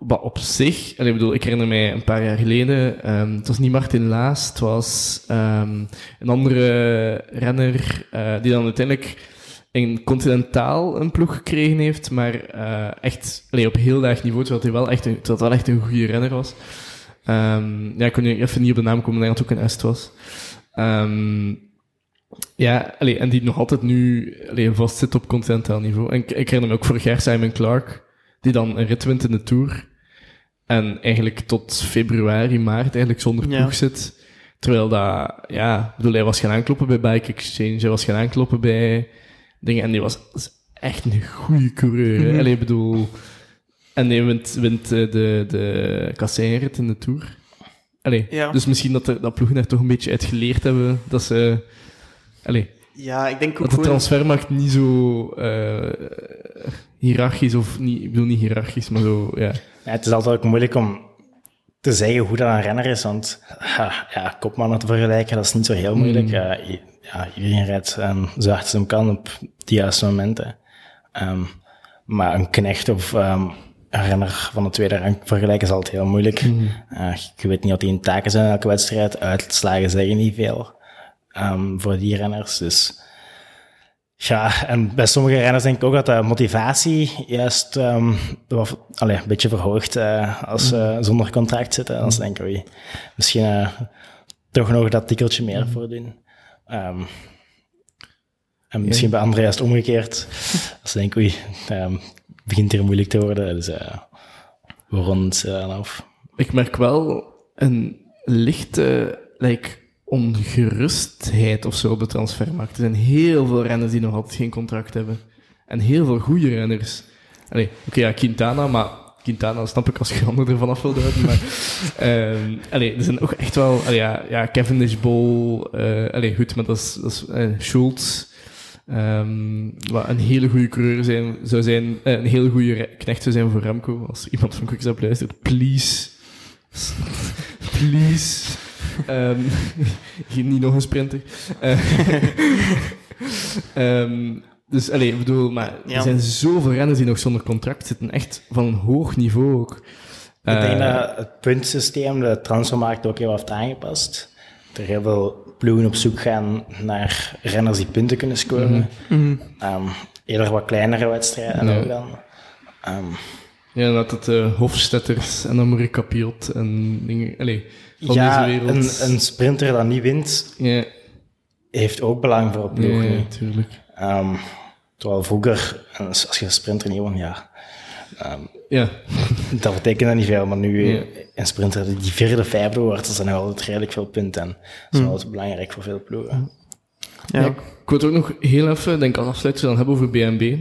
wat op zich, en ik bedoel, ik herinner mij een paar jaar geleden, ehm, het was niet Martin Laas, het was ehm, een andere renner, eh, die dan uiteindelijk in Continentaal een ploeg gekregen heeft, maar eh, echt allee, op heel laag niveau, terwijl hij wel echt een, terwijl wel echt een goede renner was. Ehm, ja, ik kon even niet op de naam komen, omdat het ook een Est was. Ja, allee, en die nog altijd nu allee, vast zit op continentaal niveau. En ik, ik herinner me ook vorig jaar Simon Clark, die dan een rit wint in de Tour. En eigenlijk tot februari, maart eigenlijk zonder Ja. ploeg zit. Terwijl dat, ja, bedoel, hij was gaan aankloppen bij Bike Exchange, hij was gaan aankloppen bij dingen, en die was echt een goede coureur. Allee, ik bedoel, en nee, wint, wint eh, de, de kasseienrit in de Tour. Allee, Ja. dus misschien dat, de, dat ploegen daar toch een beetje uit geleerd hebben dat ze... Allee, Ja, ik denk ook dat de transfermarkt niet zo eh hiërarchisch, of niet, ik bedoel niet hiërarchisch, maar zo, ja. Ja, het is altijd ook moeilijk om te zeggen hoe dat een renner is, want ja, kopmannen te vergelijken, dat is niet zo heel moeilijk. Mm. Ja, iedereen rijdt um, zo hard ze hem kan op de juiste momenten. Ehm, maar een knecht of ehm, een renner van de tweede rang vergelijken is altijd heel moeilijk. Eh, je weet niet wat die taken zijn in elke wedstrijd. Uitslagen zeggen niet veel voor die renners. Dus ja, en bij sommige renners denk ik ook dat de motivatie juist ehm, wat, een beetje verhoogt eh, als ze zonder contract zitten. Dan denken we misschien eh, toch nog dat tikkeltje meer voor doen. Ehm, en misschien bij anderen juist omgekeerd. Als ze denken, oei, ehm, het begint hier moeilijk te worden. Dus eh we ronden het dan af. Ik merk wel een lichte like, ongerustheid of zo op de transfermarkt. Er zijn heel veel renners die nog altijd geen contract hebben. En heel veel goede renners. Allee, oké, ja, Quintana, maar Quintana snap ik als je handen ervan af wil houden. Maar (laughs) ehm allee, er zijn ook echt wel... Allee, ja, ja, Cavendish, Bol... eh allee, goed, maar dat is, dat is eh, Schultz... Ehm, wat een hele goede coureur zijn, zou zijn, eh, een hele goede knecht zou zijn voor Remco. Als iemand van Quickstep luistert, please. (laughs) please. Ehm, (laughs) geen- niet nog een sprinter. Eh, (laughs) ehm, dus, allee, ik bedoel, maar Ja. er zijn zoveel renners die nog zonder contract zitten. Echt van een hoog niveau ook. Ik denk Eh, dat het puntsysteem de transfermarkt ook heel heeft aangepast. Er heel veel ploegen op zoek gaan naar renners die punten kunnen scoren. Ehm, eerder wat kleinere wedstrijden ook dan. Ehm, Ja, dat het uh, Hofstetters en dan Marika Piot en dingen. Allee, van ja, deze wereld. een, een sprinter dat niet wint, Ja, heeft ook belang voor een ploeg ja, natuurlijk. Ehm, terwijl vroeger, als je een sprinter niet won, ja, ehm, Ja, (laughs) dat betekent dat niet veel. Maar nu, Ja. een sprinter die vierde, vijfde wordt, dat zijn nog altijd redelijk veel punten. En dat is wel altijd belangrijk voor veel ploegen. Ja. Ja, ik wil het ook nog heel even, denk als afsluiter, dan hebben over BNB.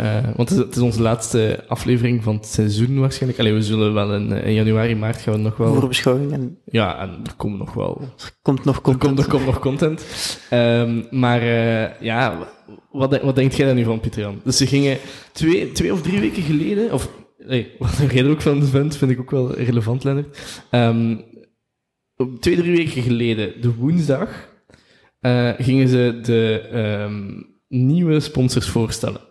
Eh, want het is, het is onze laatste aflevering van het seizoen waarschijnlijk. Allee, we zullen wel in, eh, in januari, maart gaan we nog wel... Voorbeschouwing en Ja, en er komt nog wel... er komt nog Er content. komt, er komt nog content. Ehm, maar eh, ja, wat, wat denkt jij daar nu van, Pieter Jan? Dus ze gingen twee, twee of drie weken geleden... Of, nee, (laughs) wat jij er ook van vindt, vind ik ook wel relevant, Lennart. Ehm, twee, drie weken geleden, de woensdag, gingen ze de ehm, nieuwe sponsors voorstellen.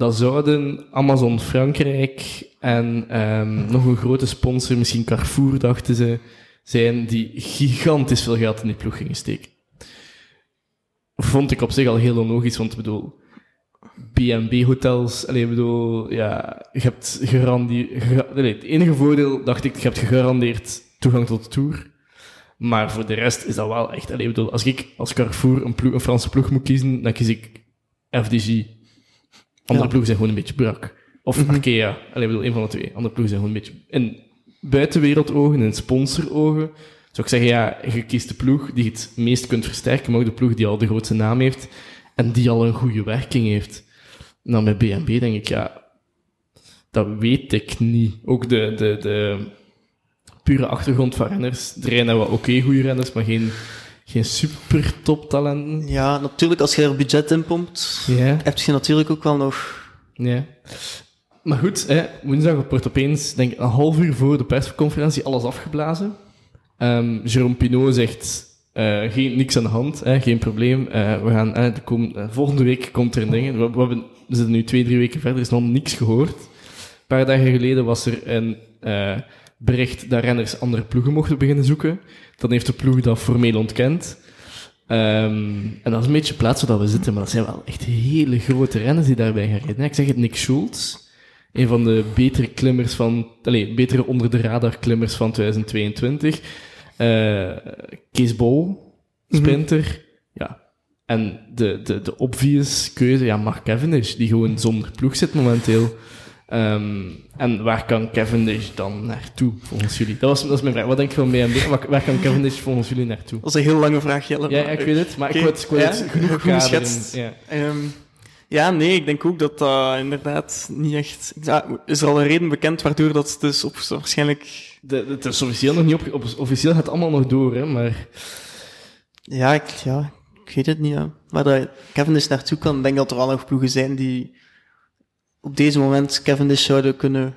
Dat zouden Amazon Frankrijk en ehm, nog een grote sponsor, misschien Carrefour, dachten ze, zijn die gigantisch veel geld in die ploeg gingen steken. Vond ik op zich al heel onlogisch, want ik bedoel, B&B-hotels, allee, ik bedoel, ja, je hebt gegarandeerd, het enige voordeel, dacht ik, je hebt gegarandeerd toegang tot de Tour. Maar voor de rest is dat wel echt, allee, ik bedoel, als ik als Carrefour een, ploeg, een Franse ploeg moet kiezen, dan kies ik FDG. Andere ploegen zijn gewoon een beetje brak. Of Arkea, allee, ik bedoel, een van de twee. Andere ploegen zijn gewoon een beetje... In buitenwereldogen, in sponsorogen, zou ik zeggen, ja, je kiest de ploeg die het meest kunt versterken, maar ook de ploeg die al de grootste naam heeft en die al een goede werking heeft. En dan bij BNB denk ik, ja, dat weet ik niet. Ook de, de, de pure achtergrond van renners. Er rijden wel oké goede renners, maar geen, geen super toptalenten. Ja, natuurlijk, als je er budget in pompt, heb je natuurlijk ook wel nog... Ja. Maar goed, hè, woensdag wordt opeens, denk ik, een half uur voor de persconferentie alles afgeblazen. Ehm Jérôme Pinot zegt, eh, geen, niks aan de hand, hè, geen probleem. Eh, we gaan, de eh, volgende week komt er een ding. We, we, hebben, we zitten nu twee, drie weken verder, er is nog niks gehoord. Een paar dagen geleden was er een bericht dat renners andere ploegen mochten beginnen zoeken. Dan heeft de ploeg dat formeel ontkend. Ehm, en dat is een beetje plaats waar we zitten, maar dat zijn wel echt hele grote renners die daarbij gaan rijden. Ik zeg het, Nick Schultz, een van de betere klimmers van, allez, betere onder de radar klimmers van 2022. Eh Kees Bol, sprinter, ja. En de, de, de obvious keuze, ja, Mark Cavendish, die gewoon zonder ploeg zit momenteel. Ehm, en waar kan Cavendish dan naartoe, volgens jullie? Dat, was, dat is mijn vraag. Wat denk je van BMW? Waar, waar kan Cavendish volgens jullie naartoe? Dat is een heel lange vraag, Jelle. Ja, ik weet het, maar ik het, ik het ja, genoeg geschetst. Ja. Ehm, Ja, nee, ik denk ook dat dat inderdaad niet echt... Is er al een reden bekend waardoor dat dus op, waarschijnlijk... De, het is officieel nog niet op, op- Officieel gaat het allemaal nog door, hè, maar... Ja, ik, ja, ik weet het niet. Ja. Maar dat Cavendish naartoe kan, ik denk dat er wel nog ploegen zijn die op deze moment Cavendish zouden kunnen...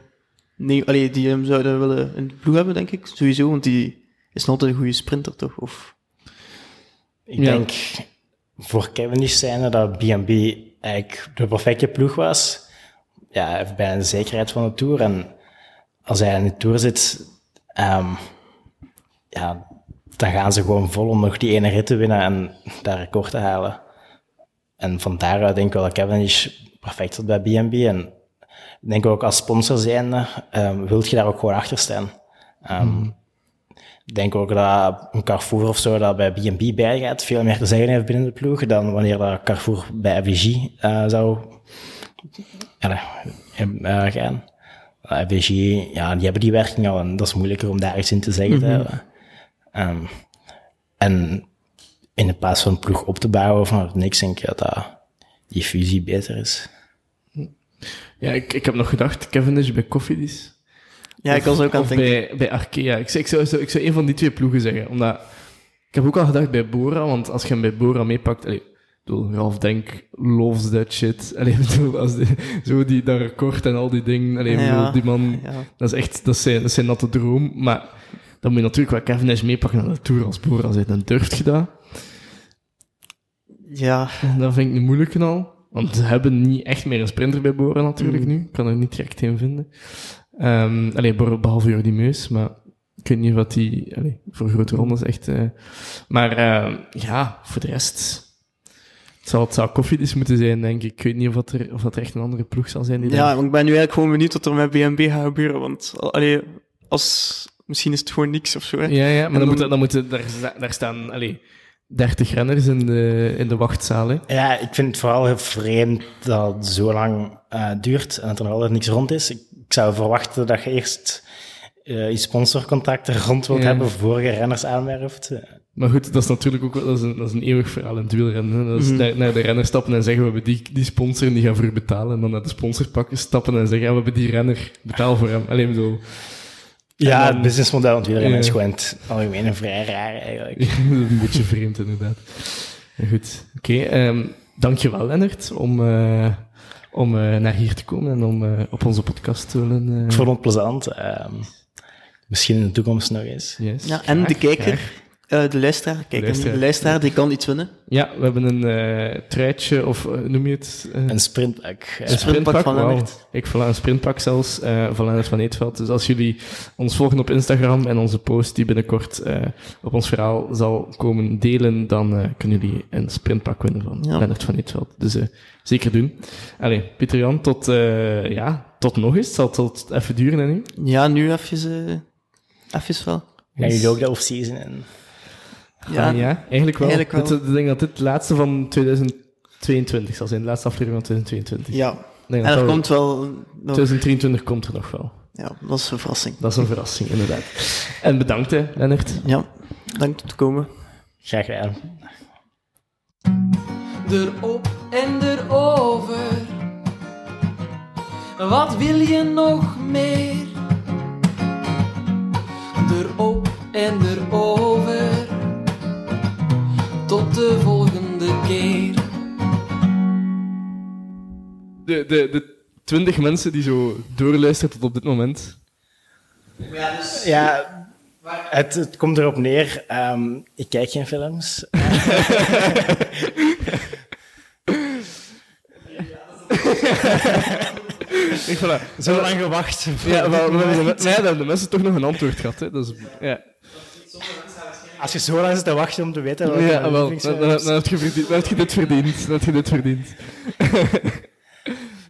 Nee, allee, die hem zouden willen in de ploeg hebben, denk ik. Sowieso, want die is nog altijd een goede sprinter, toch? Of... Ik Ja. denk voor Cavendish zijnde dat B&B eigenlijk de perfecte ploeg was. Ja, hij heeft bijna de zekerheid van de Tour. En als hij in de Tour zit, ehm, ja, dan gaan ze gewoon vol om nog die ene rit te winnen en dat record te halen. En van daaruit denk ik wel dat Cavendish perfect zit bij B&B. En ik denk ook als sponsor zijnde, um, wilt je daar ook gewoon achter staan. Ehm, ik denk ook dat een Carrefour of zo dat bij B&B bijgaat veel meer te zeggen heeft binnen de ploeg dan wanneer dat Carrefour bij FDG eh, zou ja, eh, gaan. Uh, FDG, ja, die hebben die werking al en dat is moeilijker om daar iets in te zeggen te hebben. Ehm, en in de plaats van een ploeg op te bouwen vanuit niks, denk ik dat die fusie beter is. Ja, ik, ik heb nog gedacht, Cavendish bij Cofidis. Ja, ik was ook aan het denken. bij, bij Arkea. Ik, zou- ik, zou, ik zou een van die twee ploegen zeggen. Omdat, ik heb ook al gedacht bij Bora, want als je hem bij Bora meepakt... Allee, ik bedoel, Ralf Denk loves that shit. Allee, (laughs) ik bedoel, als die, zo die, dat record en al die dingen. Allee, ik Ja. bedoel, die man... Ja. Dat is echt, dat is zijn, dat is zijn natte droom. Maar dan moet je natuurlijk wel Cavendish meepakken naar de Tour als Bora zit en durft je dat. ja, Dat vind ik een moeilijke al. Want ze hebben niet echt meer een sprinter bij Bora natuurlijk Mm. nu. Ik kan er niet direct een vinden. Ehm allee, behalve Jordi Meus, maar ik weet niet wat die... Allee, voor grote rondes echt... eh, maar eh, ja, voor de rest... Het zou, het zou koffiedis moeten zijn, denk ik. Ik weet niet of, dat er, of dat er echt een andere ploeg zal zijn die ja, maar ik ben nu eigenlijk gewoon benieuwd wat er met BNB gaat gebeuren. Want allee, als, misschien is het gewoon niks of zo. Hè. Ja, ja, maar dan, dan- moeten, dan moeten daar, daar staan allee, 30 renners in de, in de wachtzaal. Hè. Ja, ik vind het vooral heel vreemd dat het zo lang eh, duurt en dat er nog altijd niks rond is. Ik, ik zou verwachten dat je eerst eh je sponsorcontracten rond wilt Ja. hebben voor je renners aanwerft. Maar goed, dat is natuurlijk ook wel, dat is een, dat is een eeuwig verhaal in het wielrennen. Dat is Mhm. naar, naar de renner stappen en zeggen, we hebben die, die sponsor en die gaan voor betalen. En dan naar de sponsor pakken, stappen en zeggen, ja, we hebben die renner, betaal voor hem. Alleen bedoel, Ja, dan- het businessmodel van wielrennen Ja. is gewoon in het algemeen vrij raar eigenlijk. (laughs) een beetje vreemd inderdaad. Goed, oké. ehm, dankjewel Lennart om, eh, om eh, naar hier te komen en om eh, op onze podcast te willen... eh, Ik vond het plezant. ehm, misschien in de toekomst nog eens. yes, Ja, en de kijker, graag. Eh, de luisteraar, kijk, Luisteraar. de luisteraar die kan iets winnen. Ja, we hebben een eh truitje, of eh, noem je het? eh, Een sprintpak. Een sprintpak van. Lennart. Ik voilà, een sprintpak zelfs, eh, van Lennart van Eetveld. Dus als jullie ons volgen op Instagram en onze post die binnenkort eh, op ons verhaal zal komen delen, dan eh, kunnen jullie een sprintpak winnen van Ja. Lennart van Eetveld. Dus eh, zeker doen. Allee, Pieter Jan, tot, eh, ja, tot nog eens. Het zal tot even duren hè, nu. Ja, nu even, even wel. Gaan jullie ook de off-season in? Ja, Ah, ja eigenlijk wel. eigenlijk wel. Dit- ik denk dat dit het laatste van 2022 zal zijn. De laatste aflevering van 2022. ja. En dat er komt wel... nog- 2023 komt er nog wel. Ja, dat is een verrassing. Dat is een verrassing, inderdaad. En bedankt, hè, Lennart. Ja, dank om te komen. Graag gedaan. Erop en erover. Wat wil je nog meer? Erop en erover. Tot de volgende keer. De, de, de 20 mensen die zo doorluisteren tot op dit moment. Ja, het, het komt erop neer. ehm, ik kijk geen films. (laughs) Ik, voilà. Zo lang gewacht. Ja, maar dan hebben de mensen toch nog een antwoord gehad. Hè. Dat is, ja, Als je zo lang zit te wachten om te weten... ja wel. Dan, dan, is. dan heb je verdiend, dan heb je dit verdiend. Dan heb je dit verdiend. (laughs)